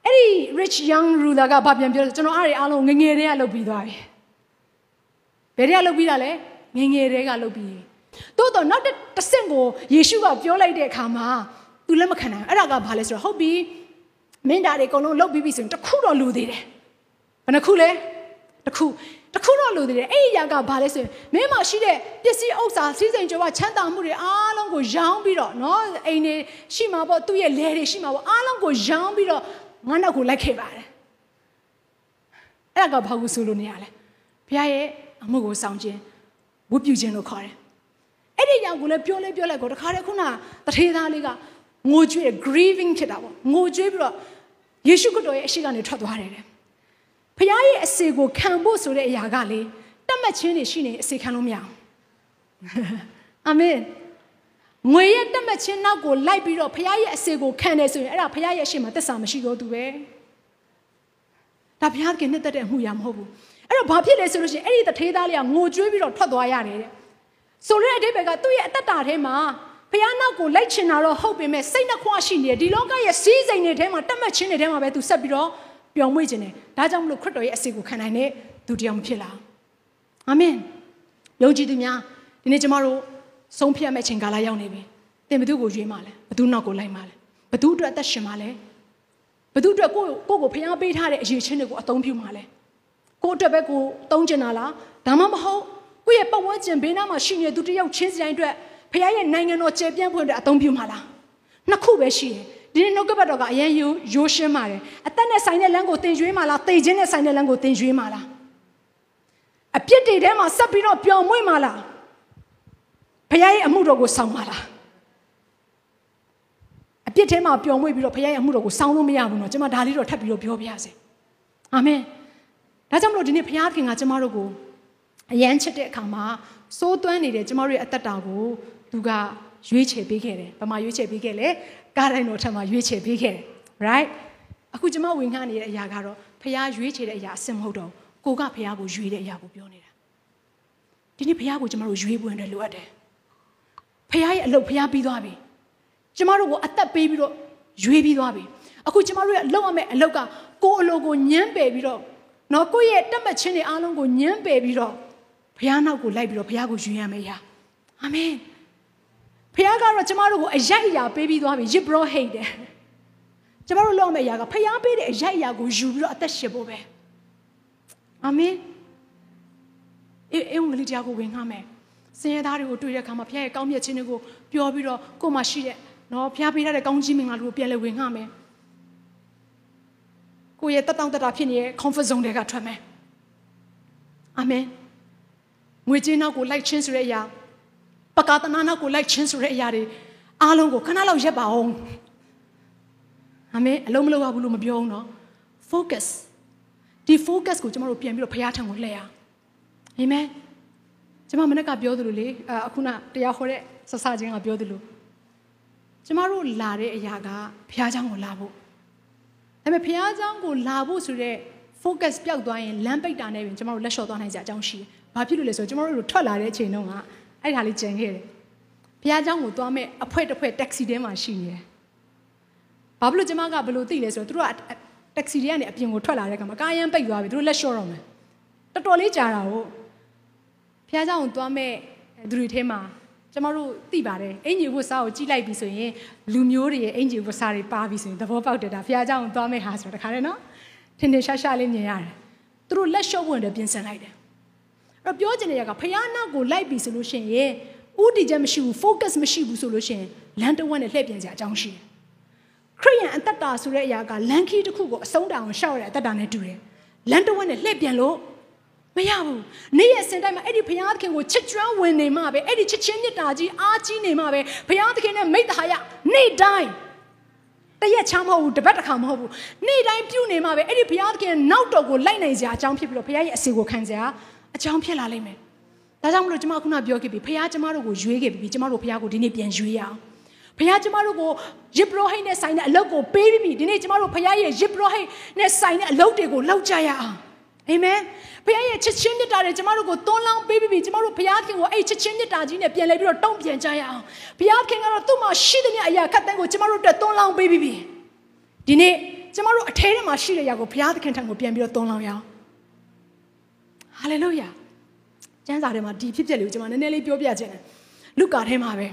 အဲ့ဒီ rich young ruler ကဘာပြန်ပြောလဲကျွန်တော်အားတွေအားလုံးငငယ်တည်းကလုပ်ပြီးသွားပြီ။ ဘယ်တရလုတ်ပြီးတာလဲငငယ်တွေကလုတ်ပြီးသို့တော့နောက်တစ်ဆင့်ကိုယေရှုကပြောလိုက်တဲ့အခါမှာသူလက်မခံနိုင်ဘူးအဲ့ဒါကဘာလဲဆိုတော့ဟုတ်ပြီမင်းသားတွေအကုန်လုံးလုတ်ပြီးပြီဆိုရင်တခုတော့လူသေးတယ်ဘယ်နှခုလဲတခုတခုတော့လူသေးတယ်အဲ့ဒီအရာကဘာလဲဆိုရင်မင်းမှာရှိတဲ့ပစ္စည်းဥစ္စာစီးစိမ်ကြွားချမ်းသာမှုတွေအားလုံးကိုရောင်းပြီးတော့နော်အိမ်တွေရှိမှာပေါ့သူ့ရဲ့လယ်တွေရှိမှာပေါ့အားလုံးကိုရောင်းပြီးတော့ငါနောက်ကိုလိုက်ခဲ့ပါတယ်အဲ့ဒါကဘာကိုဆိုလို့နေရလဲဘုရားရဲ့ အမှုကိုဆောင်ခြင်းဝတ်ပြုခြင်းလို့ခေါ်တယ်အဲ့ဒီຢာကိုလည်းပြောလဲပြောလိုက်ကိုတခါတည်းခုနတထေသားလေးကငိုကြွေး grieving ဖြစ်တာပေါ့ငိုကြွေးပြီးတော့ယေရှုခရစ်တော်ရဲ့အရှိကနေထွက်သွားတယ်တဲ့ဖခင်ရဲ့အစေကိုခံဖို့ဆိုတဲ့အရာကလေတတ်မှတ်ခြင်းတွေရှိနေအစေခံလို့မရအောင်အာမင်ငွေရဲ့တတ်မှတ်ခြင်းနောက်ကိုလိုက်ပြီးတော့ဖခင်ရဲ့အစေကိုခံတယ်ဆိုရင်အဲ့ဒါဖခင်ရဲ့အရှိမှာသက်စာမရှိတော့သူပဲဒါဘုရားကနှစ်သက်တဲ့အမှုရာမဟုတ်ဘူး အဲ့တော့ဘာဖြစ်လဲဆိုလို့ရှိရင်အဲ့ဒီတထေးသားလေးကငိုကြွေးပြီးတော့ထွက်သွားရတယ်တဲ့ဆိုတဲ့အတိတ်ဘက်ကသူ့ရဲ့အသက်တာထဲမှာဖះနောက်ကိုလိုက်ချင်တာတော့ဟုတ်ပေမဲ့စိတ်နှခွရှိနေတယ်ဒီလောကရဲ့စီးစိမ်တွေထဲမှာတတ်မှတ်ခြင်းတွေထဲမှာပဲသူဆက်ပြီးတော့ပျော်မွေ့ခြင်းတယ်ဒါကြောင့်မလို့ခရစ်တော်ရဲ့အစီကိုခံနိုင်တဲ့သူတရားမဖြစ်လားအာမင်ယုံကြည်သူများဒီနေ့ကျမတို့ဆုံးဖြတ်မဲ့ချိန်ကာလရောက်နေပြီသင်ဘသူကိုရွေးမှလဲဘသူနောက်ကိုလိုက်မှလဲဘသူအတွက်အသက်ရှင်မှလဲဘသူအတွက်ကိုကိုကိုဖះပေးထားတဲ့အရေးချင်းတွေကိုအသုံးပြုမှလဲ ကိုအတွက်ပဲကိုသုံးကျင်တာလားဒါမှမဟုတ်ကိုယ့်ရဲ့ပတ်ဝန်းကျင်ဘေးနားမှာရှိနေသူတယောက်ချင်းစီတိုင်းအတွက်ဖခင်ရဲ့နိုင်ငံတော်ကျေပြန့်ဖွင့်တဲ့အသုံးပြုမှာလားနှစ်ခုပဲရှိတယ်ဒီနေ့နှုတ်ကပတ်တော်ကအရင်ရိုးရိုးရှင်းပါတယ်အသက်နဲ့ဆိုင်တဲ့လမ်းကိုသင်ရွေးမှာလားသိခြင်းနဲ့ဆိုင်တဲ့လမ်းကိုသင်ရွေးမှာလားအပြစ်တွေထဲမှာဆက်ပြီးတော့ပျော်မွေ့မှာလားဖခင်ရဲ့အမှုတော်ကိုဆောင်မှာလားအပြစ်ထဲမှာပျော်မွေ့ပြီးတော့ဖခင်ရဲ့အမှုတော်ကိုဆောင်လို့မရဘူးเนาะကျွန်မဒါလေးတော့ထပ်ပြီးတော့ပြောပြရစေအာမင် ဒါကြောင့်မလို့ဒီနေ့ဖခင်ကကျွန်မတို့ကိုအယမ်းချစ်တဲ့အခါမှာစိုးသွမ်းနေတဲ့ကျမတို့ရဲ့အသက်တာကိုသူကရွေးချယ်ပေးခဲ့တယ်။ဘာမှရွေးချယ်ပေးခဲ့လဲ။ကားတိုင်းတော်ထက်မှာရွေးချယ်ပေးခဲ့တယ်။ right အခုကျမဝင်ခါနေတဲ့အရာကတော့ဖះရွေးချယ်တဲ့အရာအစင်မဟုတ်တော့ကိုကဖះကိုရွေးတဲ့အရာကိုပြောနေတာ။ဒီနေ့ဖះကိုကျမတို့ရွေးပွင့်တယ်လိုအပ်တယ်။ဖះရဲ့အလုပ်ဖះပြီးသွားပြီ။ကျမတို့ကိုအသက်ပေးပြီးတော့ရွေးပြီးသွားပြီအခုကျမတို့ရဲ့လောက်ရမယ့်အလောက်ကကိုယ်အလိုကိုညှမ်းပယ်ပြီးတော့ နော်ကိုယ့်ရဲ့တက်မှတ်ခြင်းတွေအားလုံးကိုညှမ်းပယ်ပြီးတော့ဘုရားနောက်ကိုလိုက်ပြီးတော့ဘုရားကိုယူရမယ်ရာအာမင်ဘုရားကတော့ကျမတို့ကိုအရိုက်အရာပေးပြီးသွားပြီရစ်ဘရောဟိတ်တယ်ကျမတို့လောက်ရမယ့်အရာကဘုရားပေးတဲ့အရိုက်အရာကိုယူပြီးတော့အသက်ရှင်ဖို့ပဲအာမင်အေးအုံးကလေးတရားကိုဝင်ငှမယ်စင်ရသားတွေကိုတွေ့တဲ့အခါမှာဘုရားရဲ့ကောင်းမြတ်ခြင်းတွေကိုပြောပြီးတော့ကိုယ်မှာရှိတဲ့နော်ဘုရားပေးထားတဲ့ကောင်းကြီးမင်္ဂလာတွေကိုပြန်လည်ဝင်ငှမယ် ကိုယ့်ရဲ့တက်တောင့်တတာဖြစ်နေတဲ့ comfort zone တွေကထွက်မယ်အာမင်ငွေကြေးနောက်ကိုလိုက်ချင်းဆိုတဲ့အရာပကာသနာနောက်ကိုလိုက်ချင်းဆိုတဲ့အရာတွေအားလုံးကိုခဏလောက်ရပ်ပါအောင်အာမင်အလုံးမလုံးပါဘူးလို့မပြောအောင်နော် focus ဒီ focus ကိုကျွန်တော်တို့ပြန်ပြီးတော့ဖရားထံကိုလှည့်ရအာမင်ကျွန်မမနေ့ကပြောသလိုလေအခုနတရားဟောတဲ့ဆဆချင်းကပြောသလိုကျမတို့လာတဲ့အရာကဘုရားကျောင်းကိုလာဖို့ ဒါပေမဲ့ဘုရားเจ้าကိုလာဖို့ဆိုတဲ့ focus ပျောက်သွားရင်လမ်းပိတ်တာနဲ့ပြင်ကျမတို့လက်လျှော့သွားနိုင်ကြအကြောင်းရှိတယ်။ဘာဖြစ်လို့လဲဆိုတော့ကျမတို့တို့ထွက်လာတဲ့အချိန်တုန်းကအဲ့ဒါလေးကြံခဲ့တယ်။ဘုရားเจ้าကိုသွားမဲ့အဖွဲတစ်ဖွဲတက္ကစီထဲမှာရှိနေတယ်။ဘာဖြစ်လို့ကျမကဘယ်လိုသိလဲဆိုတော့သူတို့ကတက္ကစီတွေကနေအပြင်ကိုထွက်လာတဲ့အခါမှာကားရမ်းပိတ်သွားပြီသူတို့လက်လျှော့တော့မယ်။တော်တော်လေးကြာတာကိုဘုရားเจ้าကိုသွားမဲ့သူတွေထဲမှာ ကျမတို့သိပါတယ်အင်ဂျီဝတ်စားကိုကြီးလိုက်ပြီဆိုရင်လူမျိုးတွေရဲ့အင်ဂျီဝတ်စားတွေပါပြီဆိုရင်သဘောပေါက်တယ်ဒါဘုရားเจ้าကိုသွားမဲ့ဟာဆိုတော့တခါတည်းနော်ထင်ထင်ရှားရှားလေးမြင်ရတယ်သူတို့လက်လျှော့ဝင်တယ်ပြင်ဆင်လိုက်တယ်အဲ့တော့ပြောချင်တဲ့ရကဘုရားနောက်ကိုလိုက်ပြီဆိုလို့ရှိရင်ဥတီချက်မရှိဘူး focus မရှိဘူးဆိုလို့ရှိရင်လမ်းတစ်ဝက်နဲ့လှည့်ပြန်ကြအကြောင်းရှိတယ်ခရိယန်အသက်တာဆိုတဲ့အရာကလမ်းခီးတစ်ခုကိုအဆုံးတောင်ရှောက်ရတဲ့အသက်တာနဲ့တူတယ်လမ်းတစ်ဝက်နဲ့လှည့်ပြန်လို့ မရဘူးနေ့ရက်စင်တိုင်းမှာအဲ့ဒီဘုရားသခင်ကိုချစ်ကျွမ်းဝင်နေမှပဲအဲ့ဒီချစ်ချင်းမြတ်တာကြီးအားကြီးနေမှပဲဘုရားသခင်နဲ့မိတ္တဟာယနေ့တိုင်းတရက်ချမ်းမဟုတ်ဘူးတပတ်တစ်ခါမဟုတ်ဘူးနေ့တိုင်းပြုနေမှပဲအဲ့ဒီဘုရားသခင်နောက်တော်ကိုလိုက်နိုင်စရာအကြောင်းဖြစ်ပြီးတော့ဘုရားရဲ့အစီကိုခံစရာအကြောင်းဖြစ်လာလိမ့်မယ်ဒါကြောင့်မလို့ကျွန်မခုနပြောခဲ့ပြီဘုရားကျမတို့ကိုရွေးခဲ့ပြီကျမတို့ဘုရားကိုဒီနေ့ပြန်ရွေးရအောင်ဘုရားကျမတို့ကိုယစ်ဘရဟိတ်နဲ့ဆိုင်တဲ့အလုပ်ကိုပေးပြီးပြီဒီနေ့ကျမတို့ဘုရားရဲ့ယစ်ဘရဟိတ်နဲ့ဆိုင်တဲ့အလုပ်တွေကိုလုပ်ကြရအောင် အာမင်ဘုရားရဲ့ချစ်ချင်းမြတ်တာတွေကျမတို့ကိုသွန်းလောင်းပေးပြီးပြီကျမတို့ဘုရားခင်ကိုအဲ့ချစ်ချင်းမြတ်တာကြီးနဲ့ပြန်လဲပြီးတော့တုံ့ပြန်ကြရအောင်ဘုရားခင်ကတော့သူ့မှာရှိသမျှအရာခတ်တန်းကိုကျမတို့အတွက်သွန်းလောင်းပေးပြီးပြီဒီနေ့ကျမတို့အထဲထဲမှာရှိတဲ့အရာကိုဘုရားသခင်ထံကိုပြန်ပြီးတော့သွန်းလောင်းရအောင်ဟာလေလုယာကျမ်းစာထဲမှာဒီဖြစ်ပျက်လေးကိုကျမနည်းနည်းလေးပြောပြခြင်းတယ်လုကာထဲမှာပဲ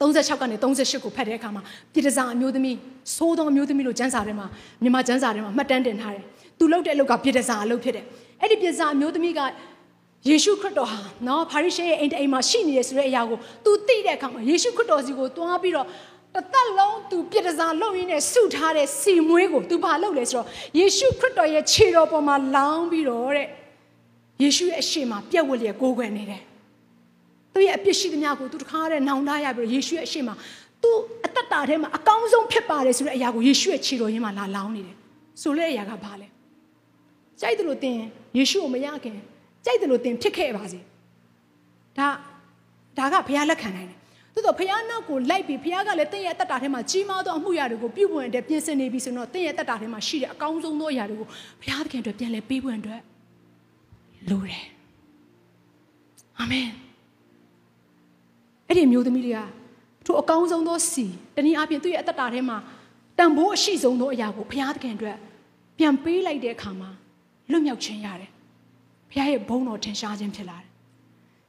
36ကနေ38ကိုဖတ်တဲ့အခါမှာပြည်တစားအမျိုးသမီးသိုးသောအမျိုးသမီးလို့ကျမ်းစာထဲမှာမြန်မာကျမ်းစာထဲမှာမှတ်တမ်းတင်ထားတယ် သူလုပ်တဲ့အလုပ်ကပြည်တစားအလုပ်ဖြစ်တယ်အဲ့ဒီပြည်စားအမျိုးသမီးကယေရှုခရစ်တော်ဟာနော်ပါရိရှဲရဲ့အိမ်တိမ်မှာရှိနေရဆိုတဲ့အရာကိုသူသိတဲ့အခါမှာယေရှုခရစ်တော်စီကိုတွားပြီးတော့တသက်လုံးသူပြည်တစားလုပ်ရင်းနဲ့ဆုထားတဲ့စီမွေးကိုသူဘာလုပ်လဲဆိုတော့ယေရှုခရစ်တော်ရဲ့ခြေတော်ပေါ်မှာလောင်းပြီးတော့တဲ့ယေရှုရဲ့အရှိမပြက်ဝက်လျက်ကိုးကွယ်နေတယ်သူ့ရဲ့အပြစ်ရှိသမျှကိုသူတခါတဲ့နောင်တရပြီးတော့ယေရှုရဲ့အရှိမသူအသက်တာထဲမှာအကောင်းဆုံးဖြစ်ပါတယ်ဆိုတဲ့အရာကိုယေရှုရဲ့ခြေတော်ရင်းမှာလာလောင်းနေတယ်ဆိုတဲ့အရာကဘာလဲ ကြိုက်တယ်လို့သင်ယေရှုကိုမရခင်ကြိုက်တယ်လို့သင်ဖြစ်ခဲ့ပါစေဒါဒါကဘုရားလက်ခံနိုင်တယ်သို့တော့ဘုရားနောက်ကိုလိုက်ပြီးဘုရားကလည်းသင်ရဲ့အသက်တာထဲမှာကြီးမားသောအမှုရာတွေကိုပြုပွင့်တဲ့ပြင်ဆင်နေပြီဆိုတော့သင်ရဲ့အသက်တာထဲမှာရှိတဲ့အကောင်းဆုံးသောအရာတွေကိုဘုရားသခင်အတွက်ပြန်လဲပေးပွင့်အတွက်လိုတယ်အာမင်အဲ့ဒီမျိုးသမီးတွေကသူအကောင်းဆုံးသောစီတနည်းအားဖြင့်သူ့ရဲ့အသက်တာထဲမှာတန်ဖိုးအရှိဆုံးသောအရာကိုဘုရားသခင်အတွက်ပြန်ပေးလိုက်တဲ့အခါမှာ လွတ်မြောက်ခြင်းရတယ်ဘုရားရဲ့ဘုန်းတော်ထင်ရှားခြင်းဖြစ်လာ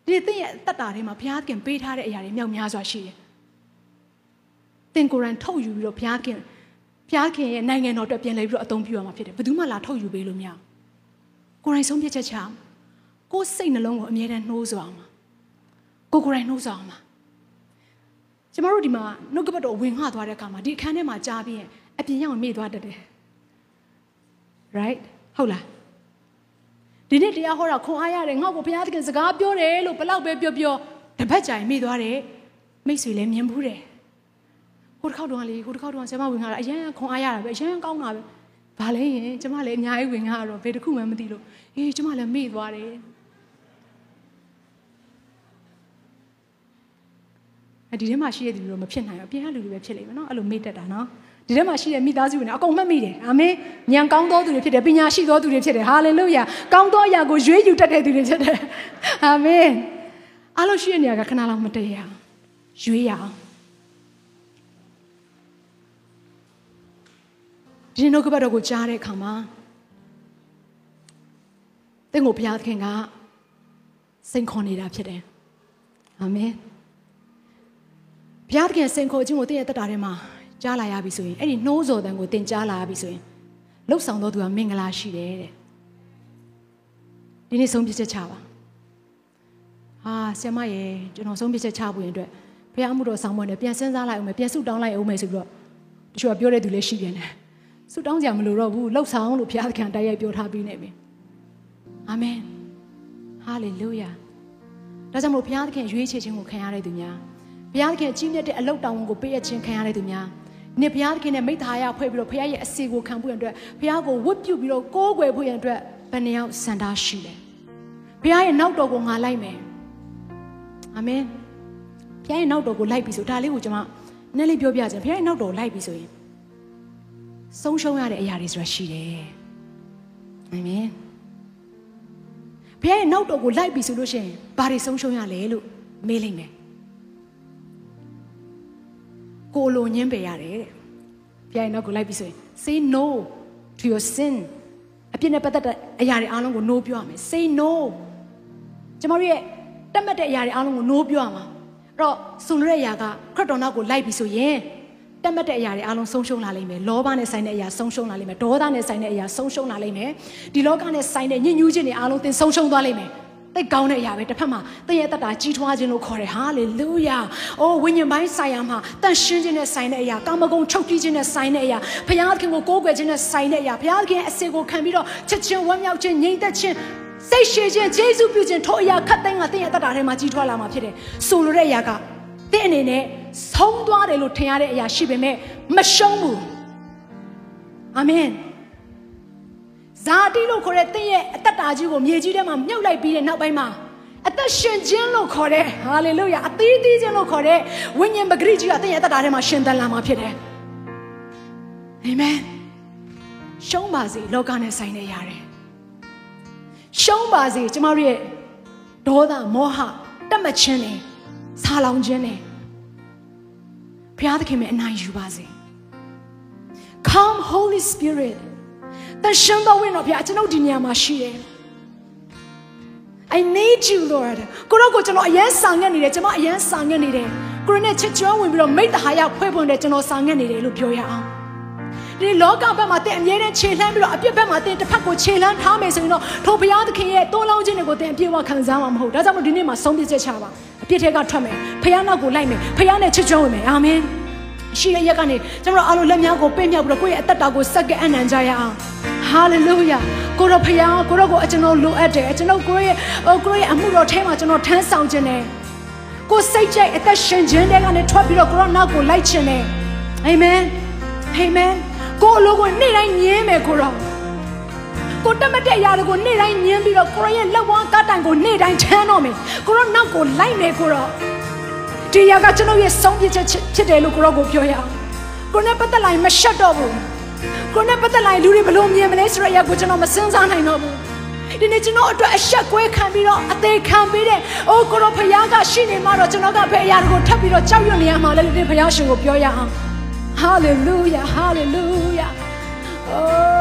တယ်ဒီသင်ရဲ့အသက်တာထဲမှာဘုရားသခင်ပေးထားတဲ့အရာတွေမြောက်များစွာရှိတယ်သင်ကိုယ်တိုင်ထုတ်ယူပြီးတော့ဘုရားသခင်ဘုရားခင်ရဲ့နိုင်ငံတော်အတွက်ပြန်လဲပြီးတော့အသုံးပြုရမှာဖြစ်တယ်ဘယ်သူမှလာထုတ်ယူပေးလို့မရဘူးကိုယ်တိုင်ဆုံးဖြတ်ချက်ချအောင်ကိုယ်စိတ်နှလုံးကိုအမြဲတမ်းနှိုးဆော်အောင်ပါကိုကိုယ်တိုင်နှိုးဆော်အောင်ပါကျမတို့ဒီမှာနှုတ်ကပတ်တော်ဝင်ငှသွားတဲ့အခါမှာဒီအခန်းထဲမှာကြားပြီးရင်အပြင်ရောက်မေ့သွားတတ်တယ် right ဟုတ်လား ဒီနေ့တရားဟောတာခွန်အားရတယ်ငါ့ကိုဘုရားသခင်စကားပြောတယ်လို့ဘလောက်ပဲပြောပြောတပတ်ကြာရင်မေ့သွားတယ်မိတ်ဆွေလည်းမြင်ဘူးတယ်ဟိုတစ်ခေါက်တုန်းကလေဟိုတစ်ခေါက်တုန်းကဆရာမဝင်ငှတာအရင်ခွန်အားရတာပဲအရင်ကောင်းတာပဲဘာလဲရင်ကျမလည်းအများကြီးဝင်ငှတော့ဘယ်တစ်ခုမှမသိလို့အေးကျမလည်းမေ့သွားတယ်အဲဒီထဲမှာရှိတဲ့သူတွေတော့မဖြစ်နိုင်ဘူးအပြင်ကလူတွေပဲဖြစ်လိမ့်မယ်နော်အဲ့လိုမေ့တတ်တာနော် ဒီထဲမှာရှိတဲ့မိသားစုတွေနဲ့အကုန်မှတ်မိတယ်အာမင်ဉာဏ်ကောင်းသောသူတွေဖြစ်တယ်ပညာရှိသောသူတွေဖြစ်တယ်ဟာလေလုယာကောင်းသောအရာကိုရွေးယူတတ်တဲ့သူတွေဖြစ်တယ်အာမင်အားလုံးရှိတဲ့နေရာကခဏလောက်မတည့်ရအောင်ရွေးရအောင်ဒီနှုတ်ကပတ်တော်ကိုကြားတဲ့အခါမှာသင်ကိုဘုရားသခင်ကစိန်ခေါ်နေတာဖြစ်တယ်အာမင်ဘုရားသခင်စိန်ခေါ်ခြင်းကိုသင်ရဲ့တက်တာထဲမှာ ကြားလာရပြီဆိုရင်အဲ့ဒီနှိုးဆော်တန်ကိုသင်ကြားလာရပြီဆိုရင်လှုပ်ဆောင်တော်သူကမင်္ဂလာရှိတယ်တဲ့ဒီနေ့ဆုံးဖြတ်ချက်ချပါဟာဆရာမရေကျွန်တော်ဆုံးဖြတ်ချက်ချဖို့ရင်အတွက်ဘုရားမှုတော်ဆောင်မွေးနဲ့ပြန်စဉ်းစားလိုက်အောင်မယ်ပြန်ဆုတောင်းလိုက်အောင်မယ်ဆိုပြီးတော့တချို့ကပြောတဲ့သူလည်းရှိပြန်တယ်ဆုတောင်းကြမလို့တော့ဘူးလှုပ်ဆောင်လို့ဘုရားသခင်တိုက်ရိုက်ပြောထားပြီးနေပြီအာမင်ဟာလေလုယာဒါကြောင့်မို့ဘုရားသခင်ရွေးချယ်ခြင်းကိုခံရတဲ့သူများဘုရားသခင်ကြီးမြတ်တဲ့အလုတ်တောင်းဝန်ကိုပေးအပ်ခြင်းခံရတဲ့သူများ နေဘုရားသခင်နဲ့မိသားရဖွဲ့ပြီးတော့ဘုရားရဲ့အစီကိုခံဖို့ရန်အတွက်ဘုရားကိုဝတ်ပြုပြီးတော့ကိုးကွယ်ဖို့ရန်အတွက်ဘယ်နှယောက်စံတားရှိလဲဘုရားရဲ့နောက်တော်ကိုငါလိုက်မယ်အာမင်ဘုရားရဲ့နောက်တော်ကိုလိုက်ပြီဆိုဒါလေးကိုကျွန်မနည်းလေးပြောပြချင်ဘုရားရဲ့နောက်တော်ကိုလိုက်ပြီဆိုရင်ဆုံးရှုံးရတဲ့အရာတွေဆိုတာရှိတယ်အာမင်ဘုရားရဲ့နောက်တော်ကိုလိုက်ပြီဆိုလို့ရှိရင်ဘာတွေဆုံးရှုံးရလဲလို့မေးလိုက်မယ် ကိုလိုညင်းပေရတယ်တဲ့ဘုရားရဲ့နောက်ကိုလိုက်ပြီဆိုရင် say no to your sin အပြစ်နဲ့ပတ်သက်တဲ့အရာတွေအားလုံးကို no ပြောရမယ် say no ကျမတို့ရဲ့တတ်မှတ်တဲ့အရာတွေအားလုံးကို no ပြောရမှာအဲ့တော့ဆိုလိုတဲ့အရာကခရစ်တော်နောက်ကိုလိုက်ပြီဆိုရင်တတ်မှတ်တဲ့အရာတွေအားလုံးဆုံးရှုံးလာလိမ့်မယ်လောဘနဲ့ဆိုင်တဲ့အရာဆုံးရှုံးလာလိမ့်မယ်ဒေါသနဲ့ဆိုင်တဲ့အရာဆုံးရှုံးလာလိမ့်မယ်ဒီလောကနဲ့ဆိုင်တဲ့ညဉ့်ညူးခြင်းတွေအားလုံးသင်ဆုံးရှုံးသွားလိမ့်မယ် သိကောင်းတဲ့အရာပဲတစ်ဖက်မှာသင်ရဲ့တတ်တာကြီးထွားခြင်းလို့ခေါ်တယ်ဟာလေလုယာအိုးဝိညာဉ်ပိုင်းဆိုင်ရာမှာတန်ရှင်းခြင်းနဲ့ဆိုင်တဲ့အရာကာမဂုဏ်ချုပ်တီးခြင်းနဲ့ဆိုင်တဲ့အရာဘုရားသခင်ကိုကိုးကွယ်ခြင်းနဲ့ဆိုင်တဲ့အရာဘုရားသခင်ရဲ့အစေကိုခံပြီးတော့ချက်ချင်းဝမ်းမြောက်ခြင်းငြိမ်သက်ခြင်းစိတ်ရှည်ခြင်းဂျေဇုပြုခြင်းထိုအရာခတ်သိမ်းကသင်ရဲ့တတ်တာထဲမှာကြီးထွားလာမှာဖြစ်တယ်ဆိုလိုတဲ့အရာကသင်အနေနဲ့ဆုံးသွားတယ်လို့ထင်ရတဲ့အရာရှိပေမဲ့မရှုံးဘူးအာမင် ဇာတိလို့ခေါ်တဲ့သင်ရဲ့အသက်တာကြီးကိုမြေကြီးထဲမှာမြုပ်လိုက်ပြီးတဲ့နောက်ပိုင်းမှာအသက်ရှင်ခြင်းလို့ခေါ်တဲ့ဟာလေလုယာအသီးသီးခြင်းလို့ခေါ်တဲ့ဝိညာဉ်ပဂရိကြီးကသင်ရဲ့အသက်တာထဲမှာရှင်သန်လာမှာဖြစ်တယ်အာမင်ရှုံးပါစေလောကနဲ့ဆိုင်နေရတယ်ရှုံးပါစေကျမတို့ရဲ့ဒေါသမောဟတတ်မှတ်ခြင်းနဲ့ဆာလောင်ခြင်းနဲ့ဘုရားသခင်ရဲ့အနိုင်ယူပါစေ Come Holy Spirit တန်ရှင်းသောဝိညာဉ်တော်ဘုရားကျွန်ုပ်ဒီနေရာမှာရှိတယ် I need you Lord ကိုရောကိုကျွန်တော်အရန်ဆောင်ငတ်နေတယ်ကျွန်မအရန်ဆောင်ငတ်နေတယ်ကိုရောနဲ့ချစ်ကျွမ်းဝင်ပြီးတော့မိတ္တဟာယဖွဲ့ပွင့်တယ်ကျွန်တော်ဆောင်ငတ်နေတယ်လို့ပြောရအောင်ဒီလောကဘက်မှာတင်အမြဲတမ်းခြေလှမ်းပြီးတော့အပြစ်ဘက်မှာတင်တစ်ဖက်ကိုခြေလှမ်းထားမယ်ဆိုရင်တော့ထိုဘုရားသခင်ရဲ့တိုးလောင်းခြင်းတွေကိုတင်အပြည့်အဝခံစားမှာမဟုတ်ဒါကြောင့်မို့ဒီနေ့မှာဆုံးဖြတ်ချက်ချပါအပြစ်ထဲကထွက်မယ်ဖခင်နောက်ကိုလိုက်မယ်ဖခင်နဲ့ချစ်ကျွမ်းဝင်မယ်အာမင်ရှိရရက်ကနေကျွန်တော်အားလုံးလက်များကိုပြင့်မြောက်ပြီးတော့ကိုယ့်ရဲ့အသက်တာကိုစက္ကအနံ့ကြရအောင် ဟာလေလုယာကိုရောဖခင်ကိုရောကိုအကျွန်တော်လိုအပ်တယ်ကျွန်တော်ကိုရဲ့ကိုရဲ့အမှုတော်ထဲမှာကျွန်တော်ထမ်းဆောင်ခြင်းနဲ့ကိုစိတ်ကြိုက်အသက်ရှင်ခြင်းတွေကနေထွက်ပြီးတော့ကိုရောနောက်ကိုလိုက်ခြင်းနဲ့အာမင်အာမင်ကိုအလိုကိုနေ့တိုင်းညင်းမယ်ကိုရောကိုတက်မတဲ့အရာတွေကိုနေ့တိုင်းညင်းပြီးတော့ကိုရောရဲ့လက်ဝါးကတိုင်ကိုနေ့တိုင်းထမ်းတော့မယ်ကိုရောနောက်ကိုလိုက်မယ်ကိုရောဒီရကကျွန်တော်ရဲ့ဆုံးဖြတ်ချက်ဖြစ်တယ်လို့ကိုရောကိုပြောရအောင်ကိုနဲ့ပတ်သက်လိုက်မရှက်တော့ဘူး ကိုနဲ့ပတ်သက်လိုက်လူတွေဘလို့မြင်မလဲဆိုတော့အရာကိုကျွန်တော်မစင်စားနိုင်တော့ဘူးဒီနေ့ကျွန်တော်အတွက်အဆက်ကွဲခံပြီးတော့အသေးခံပြီးတဲ့အိုးကိုရောဖခင်ကရှိနေမှတော့ကျွန်တော်ကဘယ်အရာကိုထပ်ပြီးတော့ကြောက်ရွံ့နေရမှာလဲလို့ဒီဖခင်ရှင်ကိုပြောရအောင် Hallelujah, hallelujah. Oh, hallelujah.